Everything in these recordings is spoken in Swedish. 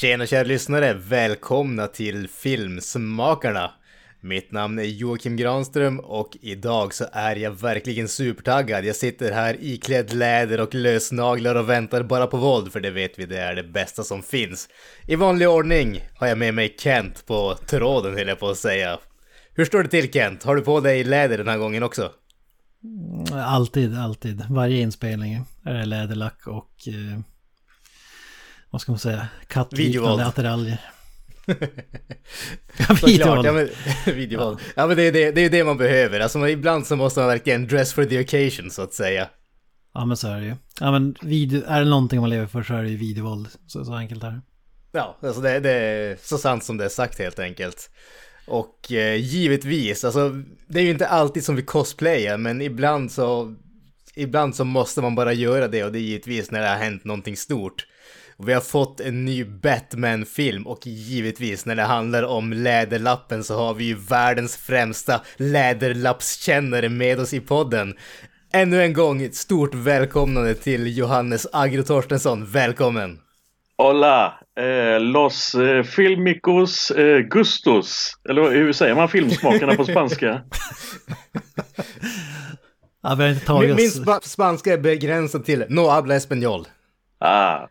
Tjena kära lyssnare! Välkomna till Filmsmakarna! Mitt namn är Joakim Granström och idag så är jag verkligen supertaggad. Jag sitter här iklädd läder och lösnaglar och väntar bara på våld för det vet vi det är det bästa som finns. I vanlig ordning har jag med mig Kent på tråden höll jag på att säga. Hur står det till Kent? Har du på dig läder den här gången också? Alltid, alltid. Varje inspelning är det läderlack och eh, vad ska man säga, kattliknande attiraljer. ja, videovåld. Ja, men, videovåld. Ja. ja men det är det, det är det man behöver. Alltså ibland så måste man verkligen dress for the occasion så att säga. Ja men så är det ju. Ja men video, är det någonting man lever för så är det ju videovåld. Så, så enkelt är det. Ja, alltså det, det är så sant som det är sagt helt enkelt. Och eh, givetvis, alltså det är ju inte alltid som vi cosplayar men ibland så Ibland så måste man bara göra det och det är givetvis när det har hänt någonting stort. Och vi har fått en ny Batman-film och givetvis när det handlar om Läderlappen så har vi ju världens främsta Läderlappskännare med oss i podden. Ännu en gång ett stort välkomnande till Johannes Agro Torstensson. Välkommen! Hola! Eh, los eh, filmicos eh, gustos. Eller hur säger man filmsmakarna på spanska? ja, vi har inte tagit min, min spa spanska är begränsad till no habla español. Ah,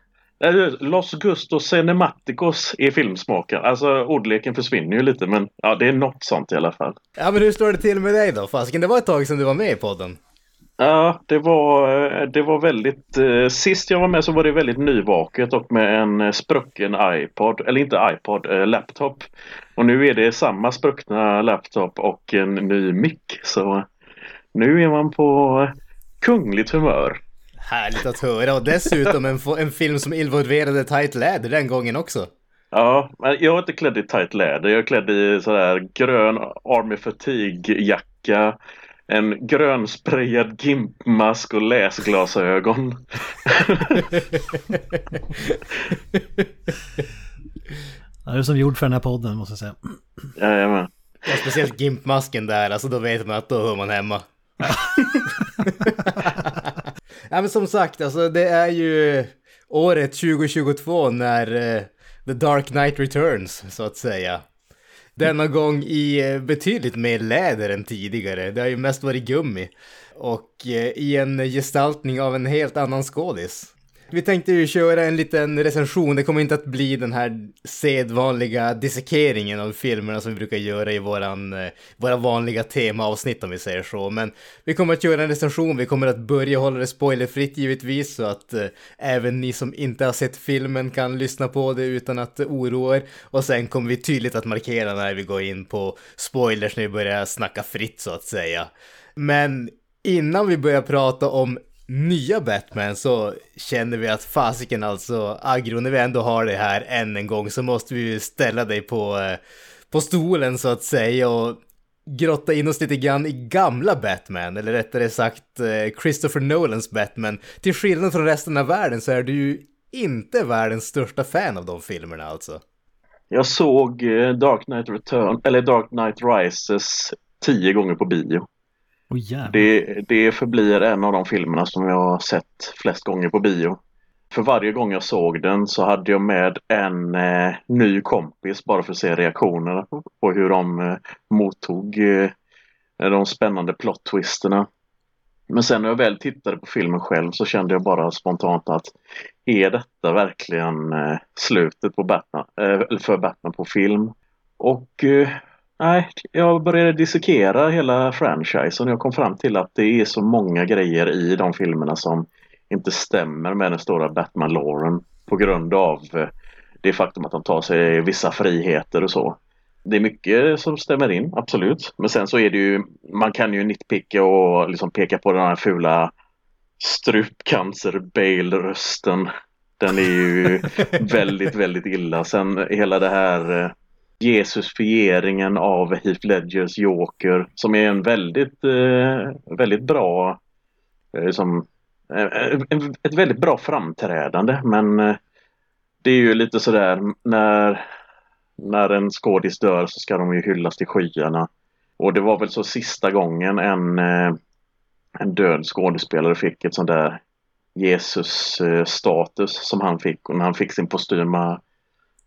Los Gustos Cinematicos är filmsmaken. Alltså ordleken försvinner ju lite men ja det är något sånt i alla fall. Ja men hur står det till med dig då? Fasken, det var ett tag sedan du var med i podden. Ja, det var, det var väldigt... Eh, sist jag var med så var det väldigt nyvaket och med en sprucken iPod, eller inte iPod, eh, laptop. Och nu är det samma spruckna laptop och en ny mick. Så nu är man på kungligt humör. Härligt att höra och dessutom en, en film som involverade tight läder den gången också. Ja, men jag är inte klädd i tight läder. Jag är klädd i sådär grön Army Fatigue-jacka. En grönsprayad gimpmask och läsglasögon. ja, du är som gjord för den här podden måste jag säga. Jajamän. Ja, speciellt gimpmasken där, alltså då vet man att då hör man hemma. Ja men som sagt, alltså det är ju året 2022 när uh, The Dark Knight Returns, så att säga. Denna gång i uh, betydligt mer läder än tidigare. Det har ju mest varit gummi. Och uh, i en gestaltning av en helt annan skådis. Vi tänkte ju köra en liten recension, det kommer inte att bli den här sedvanliga dissekeringen av filmerna som vi brukar göra i våran, eh, våra vanliga temaavsnitt om vi säger så. Men vi kommer att göra en recension, vi kommer att börja hålla det spoilerfritt givetvis så att eh, även ni som inte har sett filmen kan lyssna på det utan att oroa er. Och sen kommer vi tydligt att markera när vi går in på spoilers när vi börjar snacka fritt så att säga. Men innan vi börjar prata om nya Batman så känner vi att fasiken alltså, Agro, när vi ändå har det här än en gång så måste vi ställa dig på, eh, på stolen så att säga och grotta in oss lite grann i gamla Batman, eller rättare sagt eh, Christopher Nolans Batman. Till skillnad från resten av världen så är du ju inte världens största fan av de filmerna alltså. Jag såg eh, Dark Knight Return, eller Dark Knight Rises tio gånger på bio. Oh, det, det förblir en av de filmerna som jag har sett flest gånger på bio. För varje gång jag såg den så hade jag med en eh, ny kompis bara för att se reaktionerna på, på hur de eh, mottog eh, de spännande plot-twisterna. Men sen när jag väl tittade på filmen själv så kände jag bara spontant att är detta verkligen eh, slutet på Batman, eh, för Batman på film? Och eh, Nej, jag började dissekera hela franchisen och jag kom fram till att det är så många grejer i de filmerna som inte stämmer med den stora Batman-loren på grund av eh, det faktum att de tar sig vissa friheter och så. Det är mycket som stämmer in, absolut. Men sen så är det ju, man kan ju nitpicka och liksom peka på den här fula strupcancer Bale-rösten Den är ju väldigt, väldigt illa. Sen hela det här eh, Jesusfieringen av Heath Ledgers Joker som är en väldigt, eh, väldigt bra, eh, som, eh, eh, ett väldigt bra framträdande men eh, det är ju lite sådär när, när en skådis dör så ska de ju hyllas till skyarna. Och det var väl så sista gången en, en död skådespelare fick ett sånt där Jesus-status som han fick och när han fick sin postyma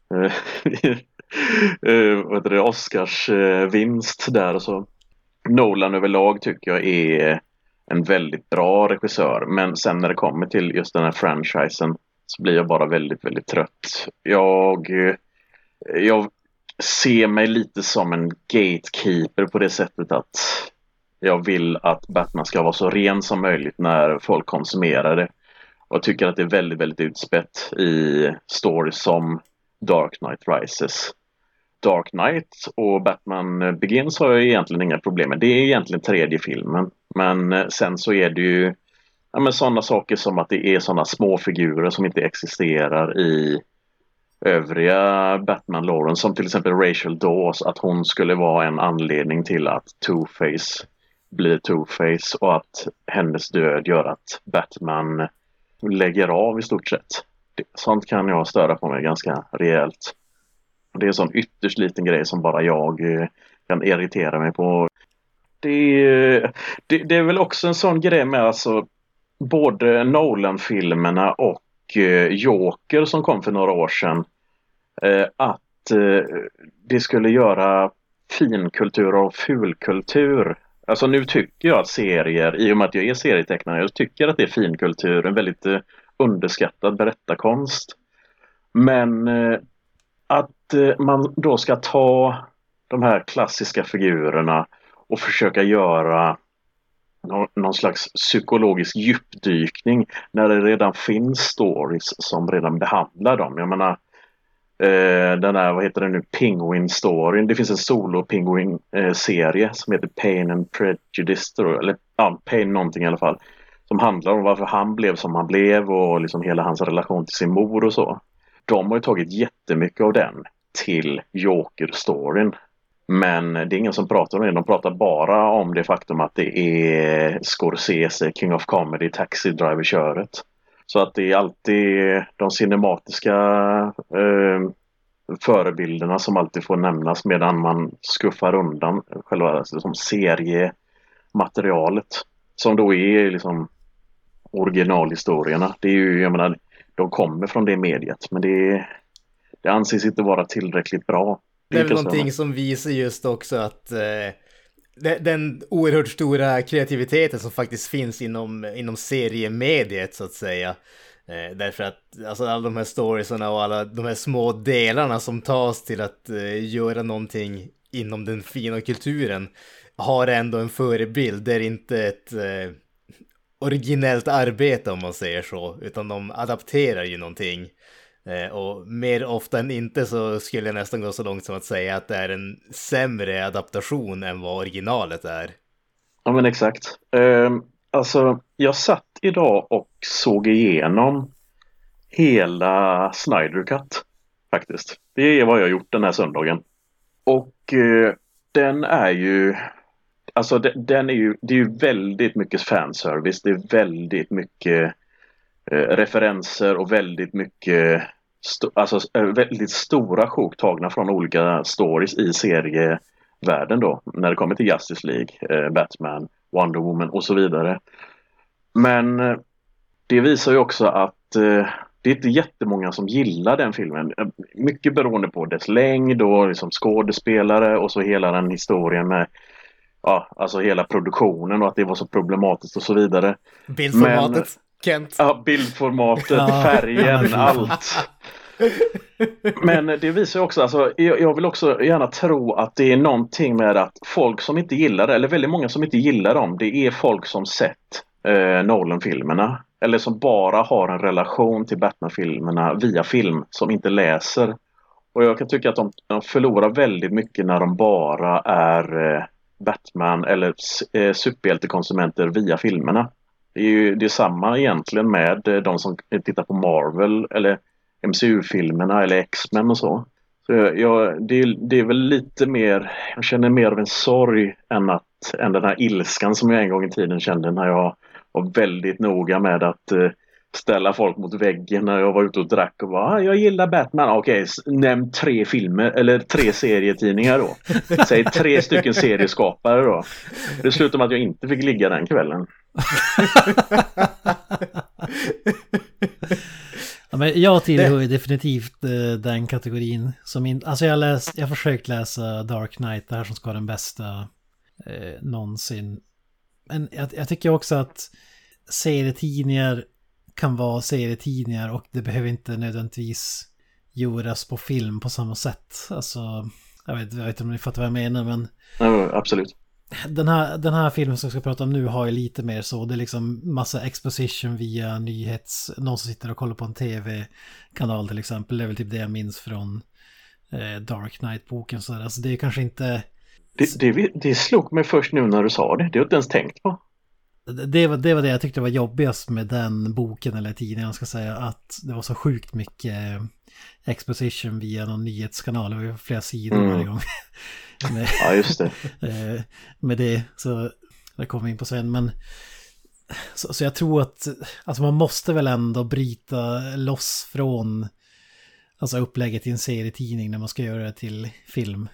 Eh, vad heter det, Oscars vinst där och så. Nolan överlag tycker jag är en väldigt bra regissör men sen när det kommer till just den här franchisen så blir jag bara väldigt, väldigt trött. Jag, eh, jag ser mig lite som en gatekeeper på det sättet att jag vill att Batman ska vara så ren som möjligt när folk konsumerar det. Och jag tycker att det är väldigt, väldigt utspätt i stories som Dark Knight Rises. Dark Knight och Batman Begins har jag egentligen inga problem med. Det är egentligen tredje filmen. Men eh, sen så är det ju ja, men sådana saker som att det är sådana små figurer som inte existerar i övriga Batman Lauren som till exempel Rachel Dawes att hon skulle vara en anledning till att Two-Face blir Two-Face och att hennes död gör att Batman lägger av i stort sett. Sånt kan jag störa på mig ganska rejält. Det är en sån ytterst liten grej som bara jag eh, kan irritera mig på. Det, eh, det, det är väl också en sån grej med alltså både Nolan-filmerna och eh, Joker som kom för några år sedan. Att det skulle göra finkultur av fulkultur. Alltså nu tycker jag att serier, i och med att jag är serietecknare, jag tycker att det är finkultur, en väldigt underskattad berättarkonst. Men att Eh, man då ska ta de här klassiska figurerna och försöka göra någon slags psykologisk djupdykning när det redan finns stories som redan behandlar dem. Jag menar eh, den här, vad heter det nu, Penguin storyn. Det finns en solo-Penguin-serie som heter Pain and Prejudice eller ja, Pain någonting i alla fall. Som handlar om varför han blev som han blev och liksom hela hans relation till sin mor och så. De har ju tagit jättemycket av den till Joker-storyn. Men det är ingen som pratar om det. De pratar bara om det faktum att det är Scorsese, King of Comedy, Taxi Driver-köret. Så att det är alltid de cinematiska eh, förebilderna som alltid får nämnas medan man skuffar undan själva liksom, seriematerialet. Som då är liksom originalhistorierna. Det är ju, jag menar, de kommer från det mediet men det, är det anses inte vara tillräckligt bra. Det är väl någonting som visar just också att eh, den oerhört stora kreativiteten som faktiskt finns inom, inom seriemediet så att säga. Eh, därför att alltså, alla de här storiesarna och alla de här små delarna som tas till att eh, göra någonting inom den fina kulturen har ändå en förebild. Det är inte ett eh, originellt arbete om man säger så, utan de adapterar ju någonting. Eh, och mer ofta än inte så skulle jag nästan gå så långt som att säga att det är en sämre adaptation än vad originalet är. Ja men exakt. Eh, alltså jag satt idag och såg igenom hela Snyder Cut faktiskt. Det är vad jag gjort den här söndagen. Och eh, den är ju Alltså den är ju, det är ju väldigt mycket fanservice. Det är väldigt mycket eh, referenser och väldigt mycket st alltså eh, väldigt stora sjok tagna från olika stories i serievärlden då. När det kommer till Justice League, eh, Batman, Wonder Woman och så vidare. Men eh, det visar ju också att eh, det är inte jättemånga som gillar den filmen. Eh, mycket beroende på dess längd och liksom skådespelare och så hela den historien med ja, alltså hela produktionen och att det var så problematiskt och så vidare. Bildformatet, Kent. Ja, bildformatet, färgen, allt. Men det visar också, alltså, jag vill också gärna tro att det är någonting med att folk som inte gillar det, eller väldigt många som inte gillar dem, det är folk som sett eh, Nolan-filmerna. Eller som bara har en relation till Batman-filmerna via film, som inte läser. Och jag kan tycka att de, de förlorar väldigt mycket när de bara är eh, Batman eller eh, superhjältekonsumenter via filmerna. Det är ju det är samma egentligen med eh, de som tittar på Marvel eller MCU-filmerna eller X-Men och så. så jag, det, är, det är väl lite mer, jag känner mer av en sorg än, att, än den här ilskan som jag en gång i tiden kände när jag var väldigt noga med att eh, ställa folk mot väggen när jag var ute och drack och bara ah, jag gillar Batman. Okej, nämn tre filmer eller tre serietidningar då. Säg tre stycken serieskapare då. Det slutade med att jag inte fick ligga den kvällen. ja, men jag tillhör ju definitivt eh, den kategorin som in, Alltså jag har jag försökt läsa Dark Knight, det här som ska vara den bästa eh, någonsin. Men jag, jag tycker också att serietidningar kan vara serietidningar och det behöver inte nödvändigtvis göras på film på samma sätt. Alltså, jag vet, jag vet inte om ni fattar vad jag menar men... Ja, absolut. Den här, den här filmen som jag ska prata om nu har ju lite mer så, det är liksom massa exposition via nyhets... Någon som sitter och kollar på en tv-kanal till exempel, det är väl typ det jag minns från eh, Dark Knight-boken så Alltså det är kanske inte... Det, det, det slog mig först nu när du sa det, det har jag inte ens tänkt på. Det var, det var det jag tyckte var jobbigast med den boken eller tidningen, jag ska säga, att det var så sjukt mycket exposition via någon nyhetskanal, det var ju flera sidor mm. varje gång. med, ja, just det. Eh, med det, så det kommer in på sen, men så, så, jag tror att alltså man måste väl ändå bryta loss från alltså upplägget i en serietidning när man ska göra det till film.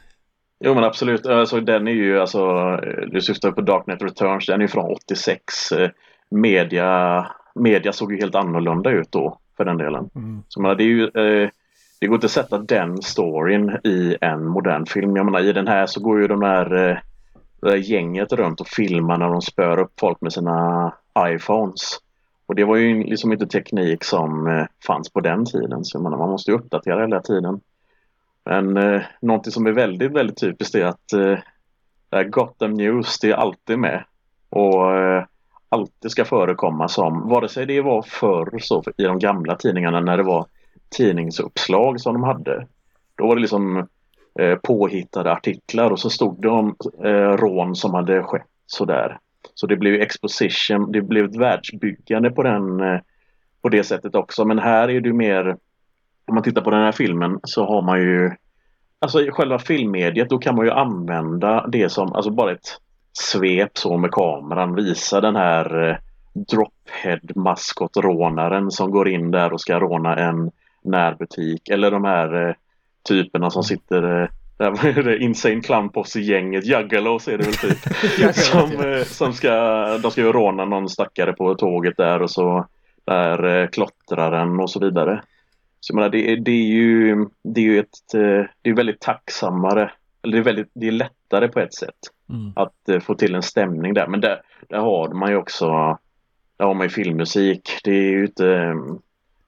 Jo men absolut, alltså, den är ju alltså, du syftar på Darknet Returns, den är från 86. Eh, media, media såg ju helt annorlunda ut då för den delen. Mm. Så man, det är ju eh, det går inte att sätta den storyn i en modern film. Jag menar i den här så går ju de här eh, gänget runt och filmar när de spör upp folk med sina iPhones. Och det var ju liksom inte teknik som eh, fanns på den tiden. Så menar, man måste ju uppdatera hela tiden. Men eh, någonting som är väldigt, väldigt typiskt är att eh, Gotham News, det är alltid med. Och eh, alltid ska förekomma som, vare sig det var förr så i de gamla tidningarna när det var tidningsuppslag som de hade. Då var det liksom eh, påhittade artiklar och så stod det om eh, rån som hade skett sådär. Så det blev exposition, det blev ett världsbyggande på den eh, på det sättet också. Men här är det mer om man tittar på den här filmen så har man ju Alltså i själva filmmediet då kan man ju använda det som, alltså bara ett svep så med kameran, visa den här eh, drophead maskotrånaren som går in där och ska råna en närbutik eller de här eh, typerna som sitter eh, där det Insane Clown Posse-gänget, Juggalos är det väl typ. som, eh, som ska, de ska ju råna någon stackare på tåget där och så där eh, klottraren och så vidare. Så jag menar, det, det är ju, det är ju ett, det är väldigt tacksammare, eller det är, väldigt, det är lättare på ett sätt mm. att uh, få till en stämning där. Men där, där har man ju också, där har man ju filmmusik. Det är ju inte,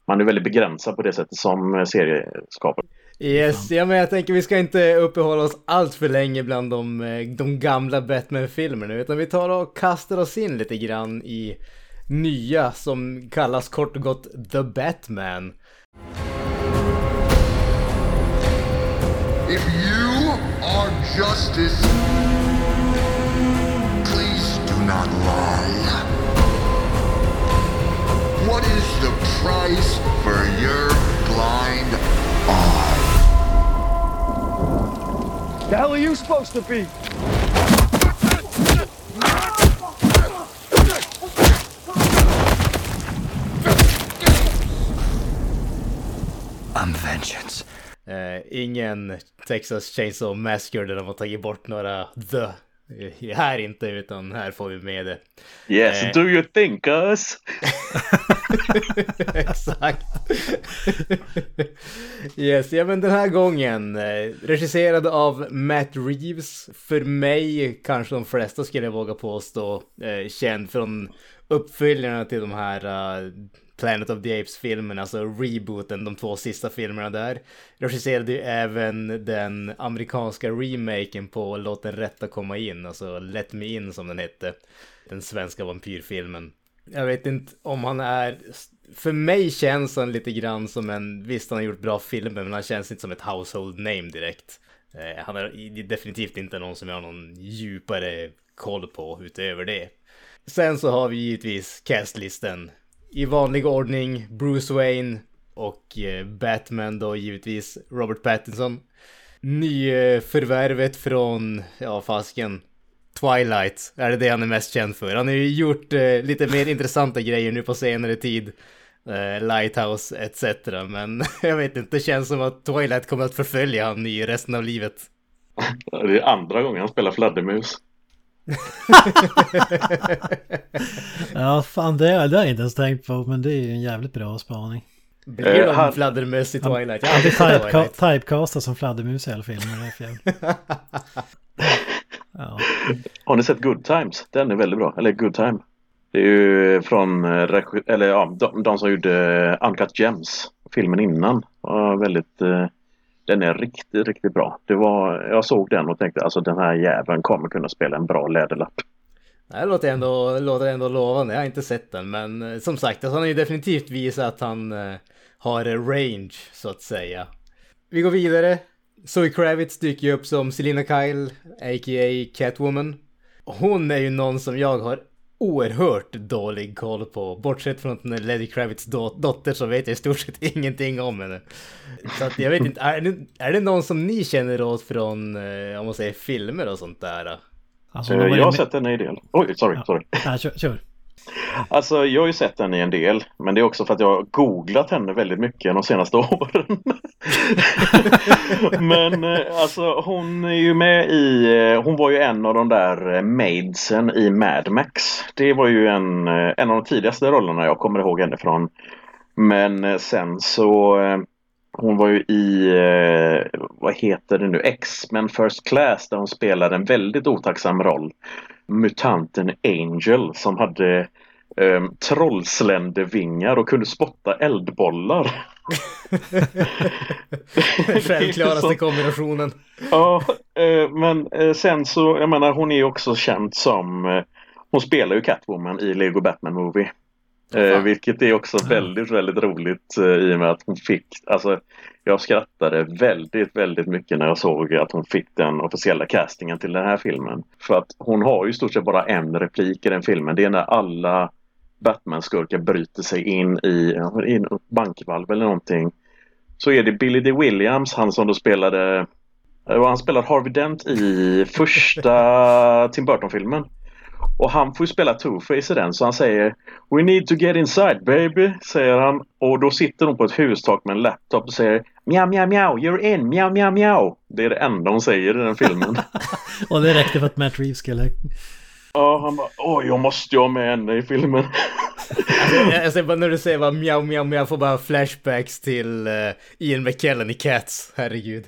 man är väldigt begränsad på det sättet som serieskapare. Yes, ja men jag tänker vi ska inte uppehålla oss allt för länge bland de, eh, de gamla Batman-filmerna utan vi tar och kastar oss in lite grann i nya som kallas kort och gott The Batman. If you are justice, not lie. What is the price for your blind eye? The hell are you supposed to be? I'm vengeance. Uh, ingen Texas Chainsaw Massacre där de har tagit bort några the här inte, utan här får vi med det. Yes, eh. do you think us? Exakt. yes, ja men den här gången, eh, regisserad av Matt Reeves, för mig kanske de flesta skulle jag våga påstå, eh, känd från uppföljarna till de här uh, Planet of the Apes-filmen, alltså rebooten, de två sista filmerna där. Regisserade ju även den amerikanska remaken på Låt den rätta komma in, alltså Let Me In som den hette. Den svenska vampyrfilmen. Jag vet inte om han är... För mig känns han lite grann som en... Visst, han har gjort bra filmer, men han känns inte som ett household name direkt. Eh, han är definitivt inte någon som jag har någon djupare koll på utöver det. Sen så har vi givetvis castlisten. I vanlig ordning Bruce Wayne och eh, Batman då givetvis Robert Pattinson. Nyförvärvet eh, från, ja fasken, Twilight är det det han är mest känd för. Han har ju gjort eh, lite mer intressanta grejer nu på senare tid. Eh, Lighthouse etc. Men jag vet inte, det känns som att Twilight kommer att förfölja honom i resten av livet. Det är andra gången han spelar fladdermus ja, fan det, det har jag inte ens tänkt på, men det är ju en jävligt bra spaning. Blir Eh, han- fladdermöss i Twilight? Han blir typeca- typecastad som fladdermus i alla filmer. Det är fel. Ja. Har ni sett Good Times? Den är väldigt bra. Eller Good Time. Det är ju från, eh, eller ja, de, de som gjorde Uncut Gems. Filmen innan. Var väldigt, eh, den är riktigt, riktigt bra. Det var, jag såg den och tänkte alltså den här jäveln kommer kunna spela en bra läderlapp. Det låter ändå, låter ändå lovande. Jag har inte sett den, men eh, som sagt, alltså, han har ju definitivt visat att han eh, har range, så att säga. Vi går vidare. Zoe Kravitz dyker ju upp som Selina Kyle, a.k.a. Catwoman. Hon är ju någon som jag har oerhört dålig koll på. Bortsett från att Lady Kravitz dot- dotter så vet jag i stort sett ingenting om henne. Så att jag vet inte, är det, är det någon som ni känner åt från, eh, om man säger filmer och sånt där? Alltså, Jag har sett en del. Oj, sorry, Ja. sorry. Nej, kör, kör. Alltså jag har ju sett henne i en del. Men det är också för att jag har googlat henne väldigt mycket de senaste åren. men eh, alltså hon är ju med i, eh, hon var ju en av de där eh, maidsen i Mad Max. Det var ju en, en av de tidigaste rollerna jag kommer ihåg henne från. Men sen så hon var ju i, eh, vad heter det nu, X-Men First Class där hon spelade en väldigt otacksam roll. Mutanten Angel som hade um, trollsländervingar och kunde spotta eldbollar. Självklaraste kombinationen. Ja, eh, men eh, sen så, jag menar hon är ju också känd som, eh, hon spelar ju Catwoman i Lego Batman Movie. Eh, vilket är också väldigt, väldigt roligt eh, i och med att hon fick, alltså jag skrattade väldigt, väldigt mycket när jag såg att hon fick den officiella castingen till den här filmen. För att hon har ju i stort sett bara en replik i den filmen. Det är när alla Batman-skurkar bryter sig in i i en bankvalv eller någonting. Så är det Billy D. Williams, han som då spelade och han spelar Harvey Dent i första Tim Burton-filmen. Och han får ju spela Two-Face i den så han säger We need to get inside baby, säger han. Och då sitter hon på ett hustak med en laptop och säger Mjau, mjau, mjau, you're in, mjau, mjau, mjau. Det är det enda hon säger i den filmen. Och det räckte för att Matt Reeves skulle... ja, han bara Åh, jag måste ju ha med henne i filmen. Alltså, alltså bara när du säger bara mjau mjau mjau, jag får bara flashbacks till uh, Ian McKellen i Cats, herregud.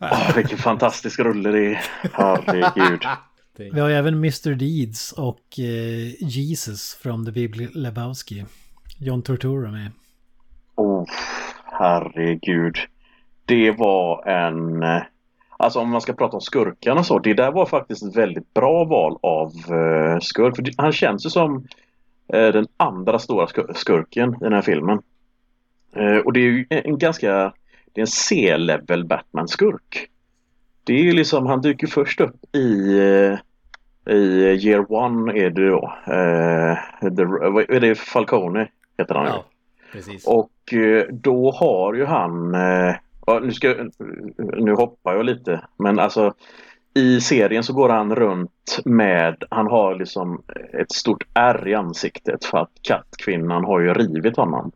Åh, vilken fantastisk rulle det är. Herregud. Vi har även Mr. Deeds och eh, Jesus från The Big Lebowski. John Turturro med. Oh, herregud. Det var en... eh, Alltså om man ska prata om skurkarna så. Det där var faktiskt ett väldigt bra val av uh, skurk. För han känns ju som eh, den andra stora skur- skurken i den här filmen. Eh, och det är ju en, en ganska... Det är en C-level Batman-skurk. Det är ju liksom, han dyker först upp i... eh, I Year One är det då. Vad är det Falcone heter han. Ja, precis. Och eh, då har ju han, eh, nu, ska, nu hoppar jag lite, men alltså i serien så går han runt med, han har liksom ett stort ärr i ansiktet för att kattkvinnan har ju rivit honom.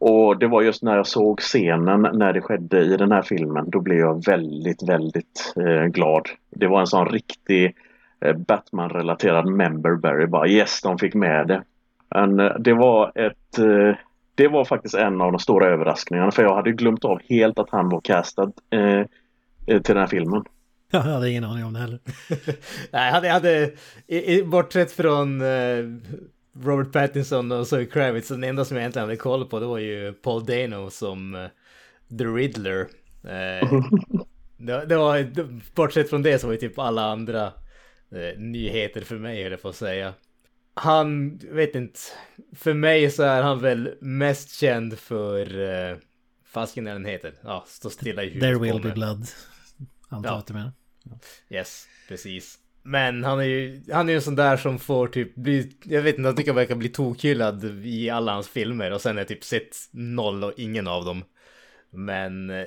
Och det var just när jag såg scenen när det skedde i den här filmen, då blev jag väldigt, väldigt eh, glad. Det var en sån riktig eh, Batman-relaterad memberberry bara yes, de fick med det. Men eh, det var ett eh, det var faktiskt en av de stora överraskningarna för jag hade glömt av helt att han var castad eh, eh, till den här filmen. Jag hade ingen aning om det heller. Nej, jag hade, i, i, bortsett från eh, Robert Pattinson och Zoe Kravitz, den enda som jag egentligen hade koll på det var ju Paul Dano som eh, The Riddler. Eh, det, det var, bortsett från det så var ju typ alla andra eh, nyheter för mig, höll jag på att säga. Han, vet inte, för mig så är han väl mest känd för, eh, fasken är den heter, ja, stå stilla i huvudet There will be blood. Antar Ja. att du menar. Yes, precis. Men han är ju, han är ju en sån där som får typ bli, jag vet inte, jag tycker han verkar bli tokhyllad i alla hans filmer och sen jag typ sett noll och ingen av dem. Men eh,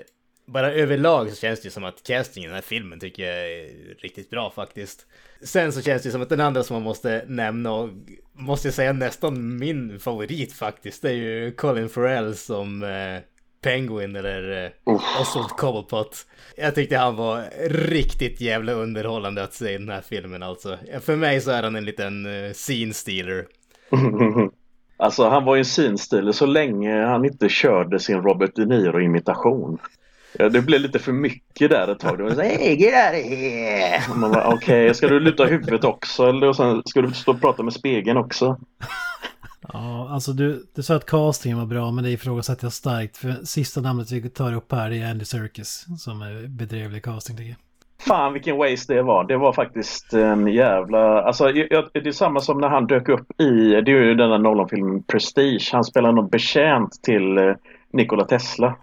bara överlag så känns det som att castingen i den här filmen tycker jag är riktigt bra faktiskt. Sen så känns det som att den andra som man måste nämna och måste jag säga nästan min favorit faktiskt, det är ju Colin Farrell som eh, Penguin eller eh, Oswald Cobblepot. Jag tyckte han var riktigt jävla underhållande att se i den här filmen alltså. För mig så är han en liten uh, scene stealer. alltså han var ju en stealer så länge han inte körde sin Robert De Niro-imitation. Ja, det blev lite för mycket där ett tag. Det var så out of here! Okej, okay, ska du luta huvudet också? Eller och sen ska du stå och prata med spegeln också? Ja, alltså du, du sa att castingen var bra, men det ifrågasätter jag starkt. För sista namnet vi tar upp här är Andy Serkis, som är bedrövlig casting tycker jag. Fan vilken waste det var. Det var faktiskt en jävla... Alltså det är samma som när han dök upp i, det är ju den där Nolan-filmen Prestige. Han spelar någon betjänt till eh, Nikola Tesla.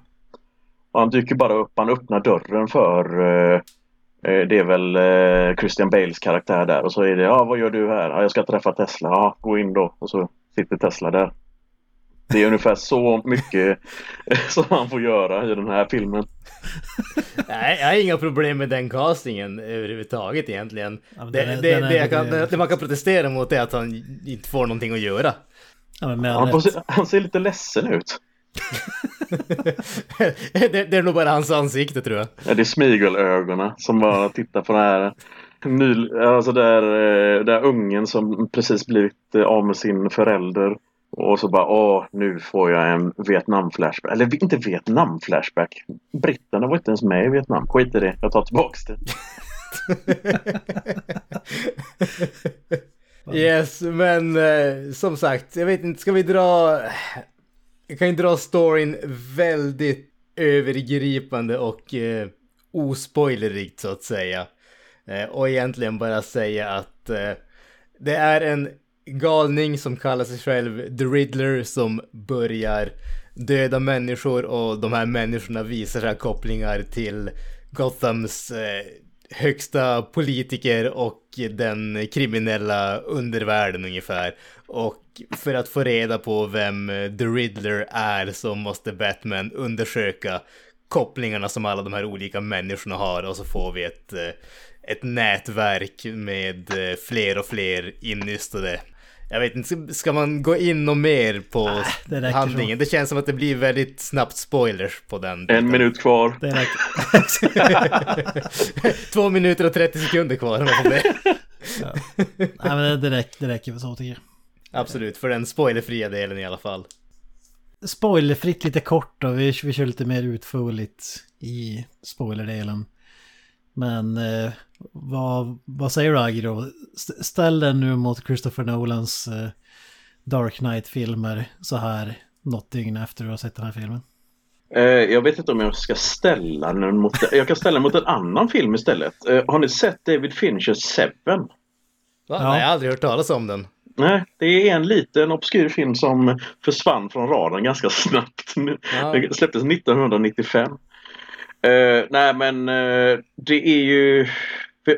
Och han dyker bara upp, han öppnar dörren för eh, eh, det är väl Christian Bales karaktär där och så är det ja vad gör du här? Ja, jag ska träffa Tesla. Ja gå in då. Och så sitter Tesla där. Det är ungefär så mycket som han får göra i den här filmen. Nej, jag har inga problem med den castingen överhuvudtaget egentligen. Ja, det, är, det, det, kan, det, man kan protestera mot är att han inte får någonting att göra. Ja, han, ser, han, ser lite ledsen ut. det, det, är nog bara hans ansikte tror jag. Ja, det är smigelögonen som bara tittar på det här. Ny, alltså där, eh, där ungen som precis blivit eh, av med sin förälder. Och så bara, åh, nu får jag en Vietnam-flashback. Eller inte Vietnam-flashback. Britterna var inte ens med i Vietnam. Skit i det, jag tar tillbaks det. yes, men eh, som sagt, jag vet inte, ska vi dra... Jag kan ju dra storyn väldigt övergripande och eh, ospoilerigt så att säga. Eh, och egentligen bara säga att eh, det är en galning som kallar sig själv The Riddler som börjar döda människor och de här människorna visar sig kopplingar till Gothams eh, högsta politiker och den kriminella undervärlden ungefär. Och för att få reda på vem The Riddler är så måste Batman undersöka kopplingarna som alla de här olika människorna har och så får vi ett ett nätverk med eh, fler och fler innystade. Jag vet inte, ska man gå in och mer på äh, det handlingen? Så. Det känns som att det blir väldigt snabbt spoilers på den. Biten. En minut kvar. Två minuter och 30 sekunder kvar. Det. ja. Nej men det, räcker, det räcker väl så tycker jag. Absolut, för den spoilerfria delen i alla fall. Spoilerfritt lite kort då, vi, vi kör lite mer utförligt i spoilerdelen. Men eh, vad, vad säger du Agro? Ställ den nu mot Christopher Nolans eh, Dark Knight-filmer så här något dygn efter du har sett den här filmen. Eh, jag vet inte om jag ska ställa den mot... Jag kan ställa den mot en annan film istället. Eh, har ni sett David Finchers Seven? Va? Ja. Nej, jag har aldrig hört talas om den. Nej, det är en liten obskyr film som försvann från radarn ganska snabbt. Ja. Den släpptes 1995. Uh, nej men uh, det är ju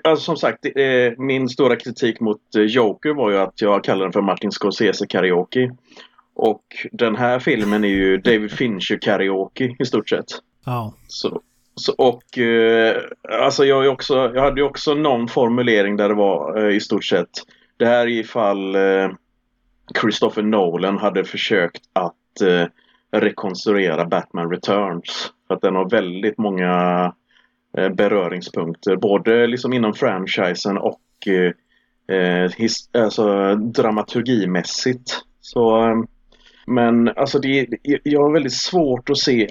alltså, som sagt, uh, min stora kritik mot Joker var ju att jag kallar den för Martin Scorsese karaoke. Och den här filmen är ju David Fincher karaoke i stort sett. Ja. Så, så, och alltså jag, är också, jag hade ju också någon formulering där det var i stort sett det här är ifall eh, Christopher Nolan hade försökt att eh, rekonstruera Batman Returns. För att den har väldigt många eh, beröringspunkter både liksom inom franchisen och eh, eh his, alltså, dramaturgimässigt. Så, men alltså det, jag har väldigt svårt att se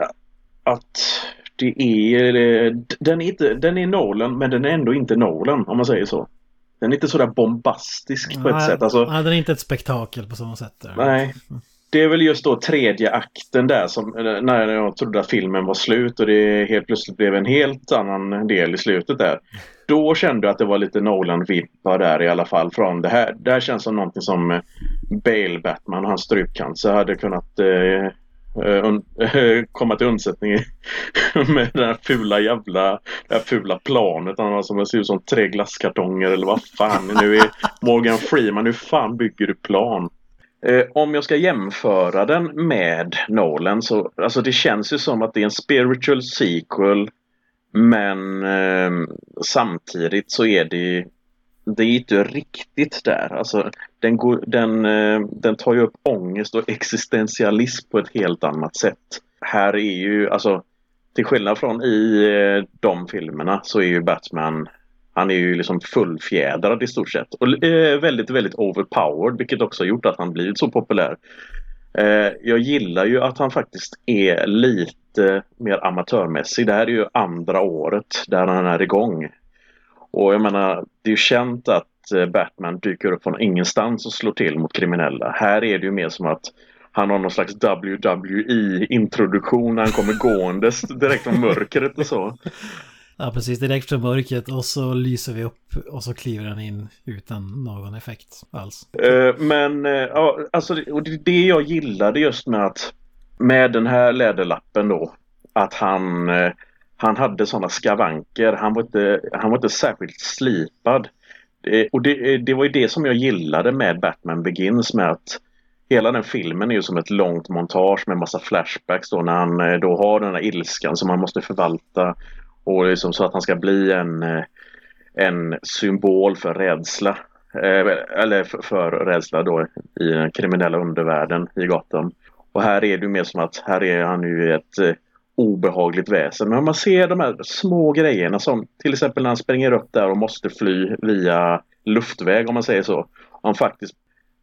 att det är, den är, inte, den är Nolan men den är ändå inte Nolan om man säger så. Den är inte sådär bombastisk på ett sätt. Alltså, nej, den är inte ett spektakel på samma sätt. Där. Nej. Det är väl just då tredje akten där som när jag trodde att filmen var slut och det helt plötsligt blev en helt annan del i slutet där. Då kände jag att det var lite Nolan-vibbar där i alla fall från det här. Det här känns som någonting som Bale Batman och hans strupcancer hade kunnat eh, eh, un, eh, komma till undsättning med den här fula jävla det här fula planet. Han som ser ut som tre glasskartonger eller vad fan nu är Morgan Freeman. Hur fan bygger du plan? Eh, om jag ska jämföra den med Nolan så alltså det känns ju som att det är en spiritual sequel men eh, samtidigt så är det det är inte riktigt där. Alltså, den, går, den, eh, den tar ju upp ångest och existentialism på ett helt annat sätt. Här är ju, alltså till skillnad från i eh, de filmerna så är ju Batman han är ju liksom fullfjädrad i stort sett och eh, väldigt, väldigt overpowered vilket också har gjort att han blivit så populär. Jag gillar ju att han faktiskt är lite mer amatörmässig. Det här är ju andra året där han är igång. Och jag menar, det är ju känt att eh, Batman dyker upp från ingenstans och slår till mot kriminella. Här är det ju mer som att han har någon slags WWE-introduktion när han kommer gåendes direkt från mörkret och så. Ja, precis. Direkt från mörkret och så lyser vi upp och så kliver han in utan någon effekt alls. Uh, men, uh, ja, alltså och det, jag gillade just med att med den här läderlappen då, att han han hade sådana skavanker. Han var inte, han var inte särskilt slipad. Det, och det, det var ju det som jag gillade med Batman Begins med att hela den filmen är ju som ett långt montage med massa flashbacks då när han eh, då har den här ilskan som han måste förvalta och liksom så att han ska bli en, eh, en symbol för rädsla. Eh, eller för, för rädsla då i den kriminella undervärlden i Gotham. Och här är det ju mer som att här är han ju ett obehagligt väsen. Men man ser de här små grejerna som till exempel när han springer upp där och måste fly via luftväg om man säger så. Han faktiskt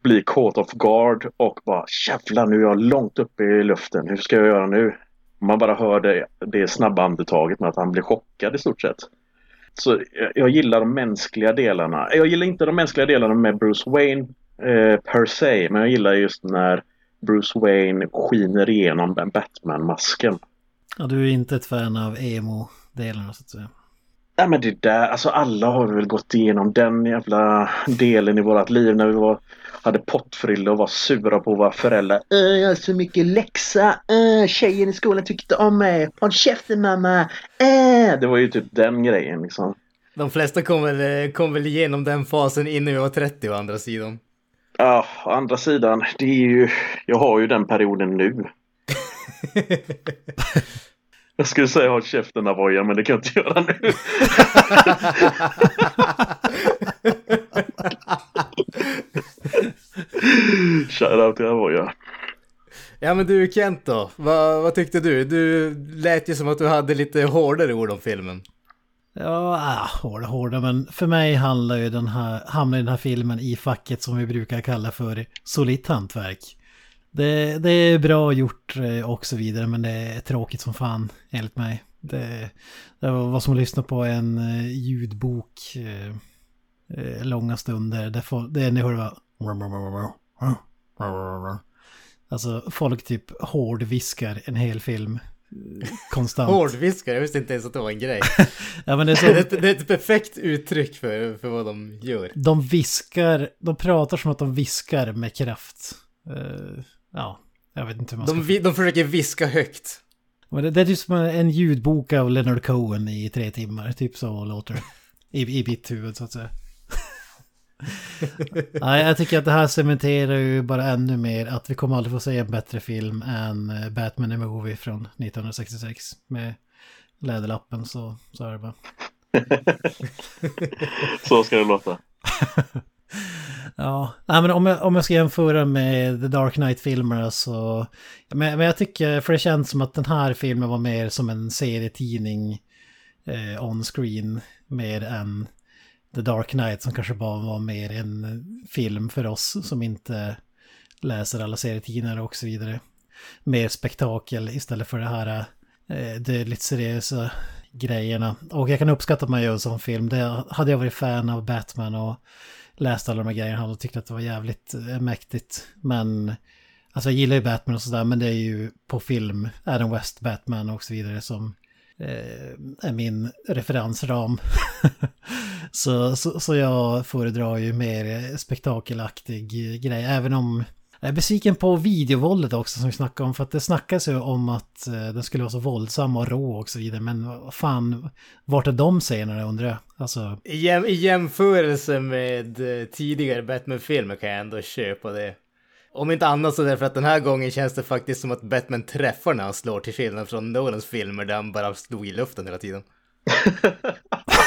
blir caught off guard och bara jävlar nu är jag långt uppe i luften. Hur ska jag göra nu? Man bara hör det, det snabba andetaget med att han blir chockad i stort sett. Så jag gillar de mänskliga delarna. Jag gillar inte de mänskliga delarna med Bruce Wayne eh, per se. Men jag gillar just när Bruce Wayne skiner igenom Batman-masken. Ja, du är inte ett fan av emo-delarna så att säga. Nej men det där, alltså alla har väl gått igenom den jävla delen i vårat liv när vi var, hade pottfrilla och var sura på våra föräldrar. Äh, jag har så mycket läxa, äh, tjejen i skolan tycker inte om mig, håll käften mamma, äh. Det var ju typ den grejen liksom. De flesta kom väl, kom väl igenom den fasen innan vi var 30 å andra sidan. Ja, å andra sidan, det är ju, jag har ju den perioden nu. Jag skulle säga håll käften Avoya men det kan jag inte göra nu. Shoutout till Avoya. Ja men du Kent då, vad, vad tyckte du? Du lät ju som att du hade lite hårdare ord om filmen. Ja, ah, hårda, hårda, men för mig handlar ju den här, hamnar den här filmen i facket som vi brukar kalla för solitt hantverk. Det, det, är bra gjort eh, och så vidare men det är tråkigt som fan enligt mig. Det, det var som att lyssna på en eh, ljudbok eh, långa stunder. Det, får, det är ni hör Alltså folk typ hårdviskar en hel film. Konstant. Hårdviskar? Jag visste inte ens att det var en grej. ja, men det, är så... det, det är ett perfekt uttryck för, för vad de gör. De viskar, de pratar som att de viskar med kraft. Uh, ja, jag vet inte hur man ska... De, de försöker viska högt. Men det, det är typ som en ljudbok av Leonard Cohen i tre timmar. Typ så låter det. I, i mitt huvud så att säga. Nej, jag tycker att det här cementerar ju bara ännu mer att vi kommer aldrig få se en bättre film än eh, Batman the Movie från 1966. Med läderlappen så, så är det bara. så ska det låta. Ja, Nej, men om jag, om jag ska jämföra med The Dark Knight-filmerna så... Men, men jag tycker, för det känns som att den här filmen var mer som en serietidning eh, on-screen mer än The Dark Knight som kanske bara var mer en film för oss som inte läser alla serietidningar och så vidare. Mer spektakel istället för det här eh, det lite seriösa grejerna. Och jag kan uppskatta att man gör en sån film. Det hade jag varit fan av Batman och läst alla de här grejerna och tyckte att det var jävligt eh, mäktigt. Men alltså jag gillar ju Batman och sådär men det är ju på film, Adam West Batman och så vidare som eh, är min referensram. så, så, så jag föredrar ju mer spektakelaktig eh, grej även om jag är besviken på videovåldet också som vi snackade om. För att det snackas ju om att eh, den skulle vara så våldsam och rå och så vidare. Men vad fan, vart är de scenerna undrar jag? Alltså, I, jäm, I jämförelse med eh, tidigare Batman-filmer kan jag ändå köpa det. Om inte annat så därför att den här gången känns det faktiskt som att Batman träffar när han slår till skillnad från Nolans filmer där han bara slog i luften hela tiden.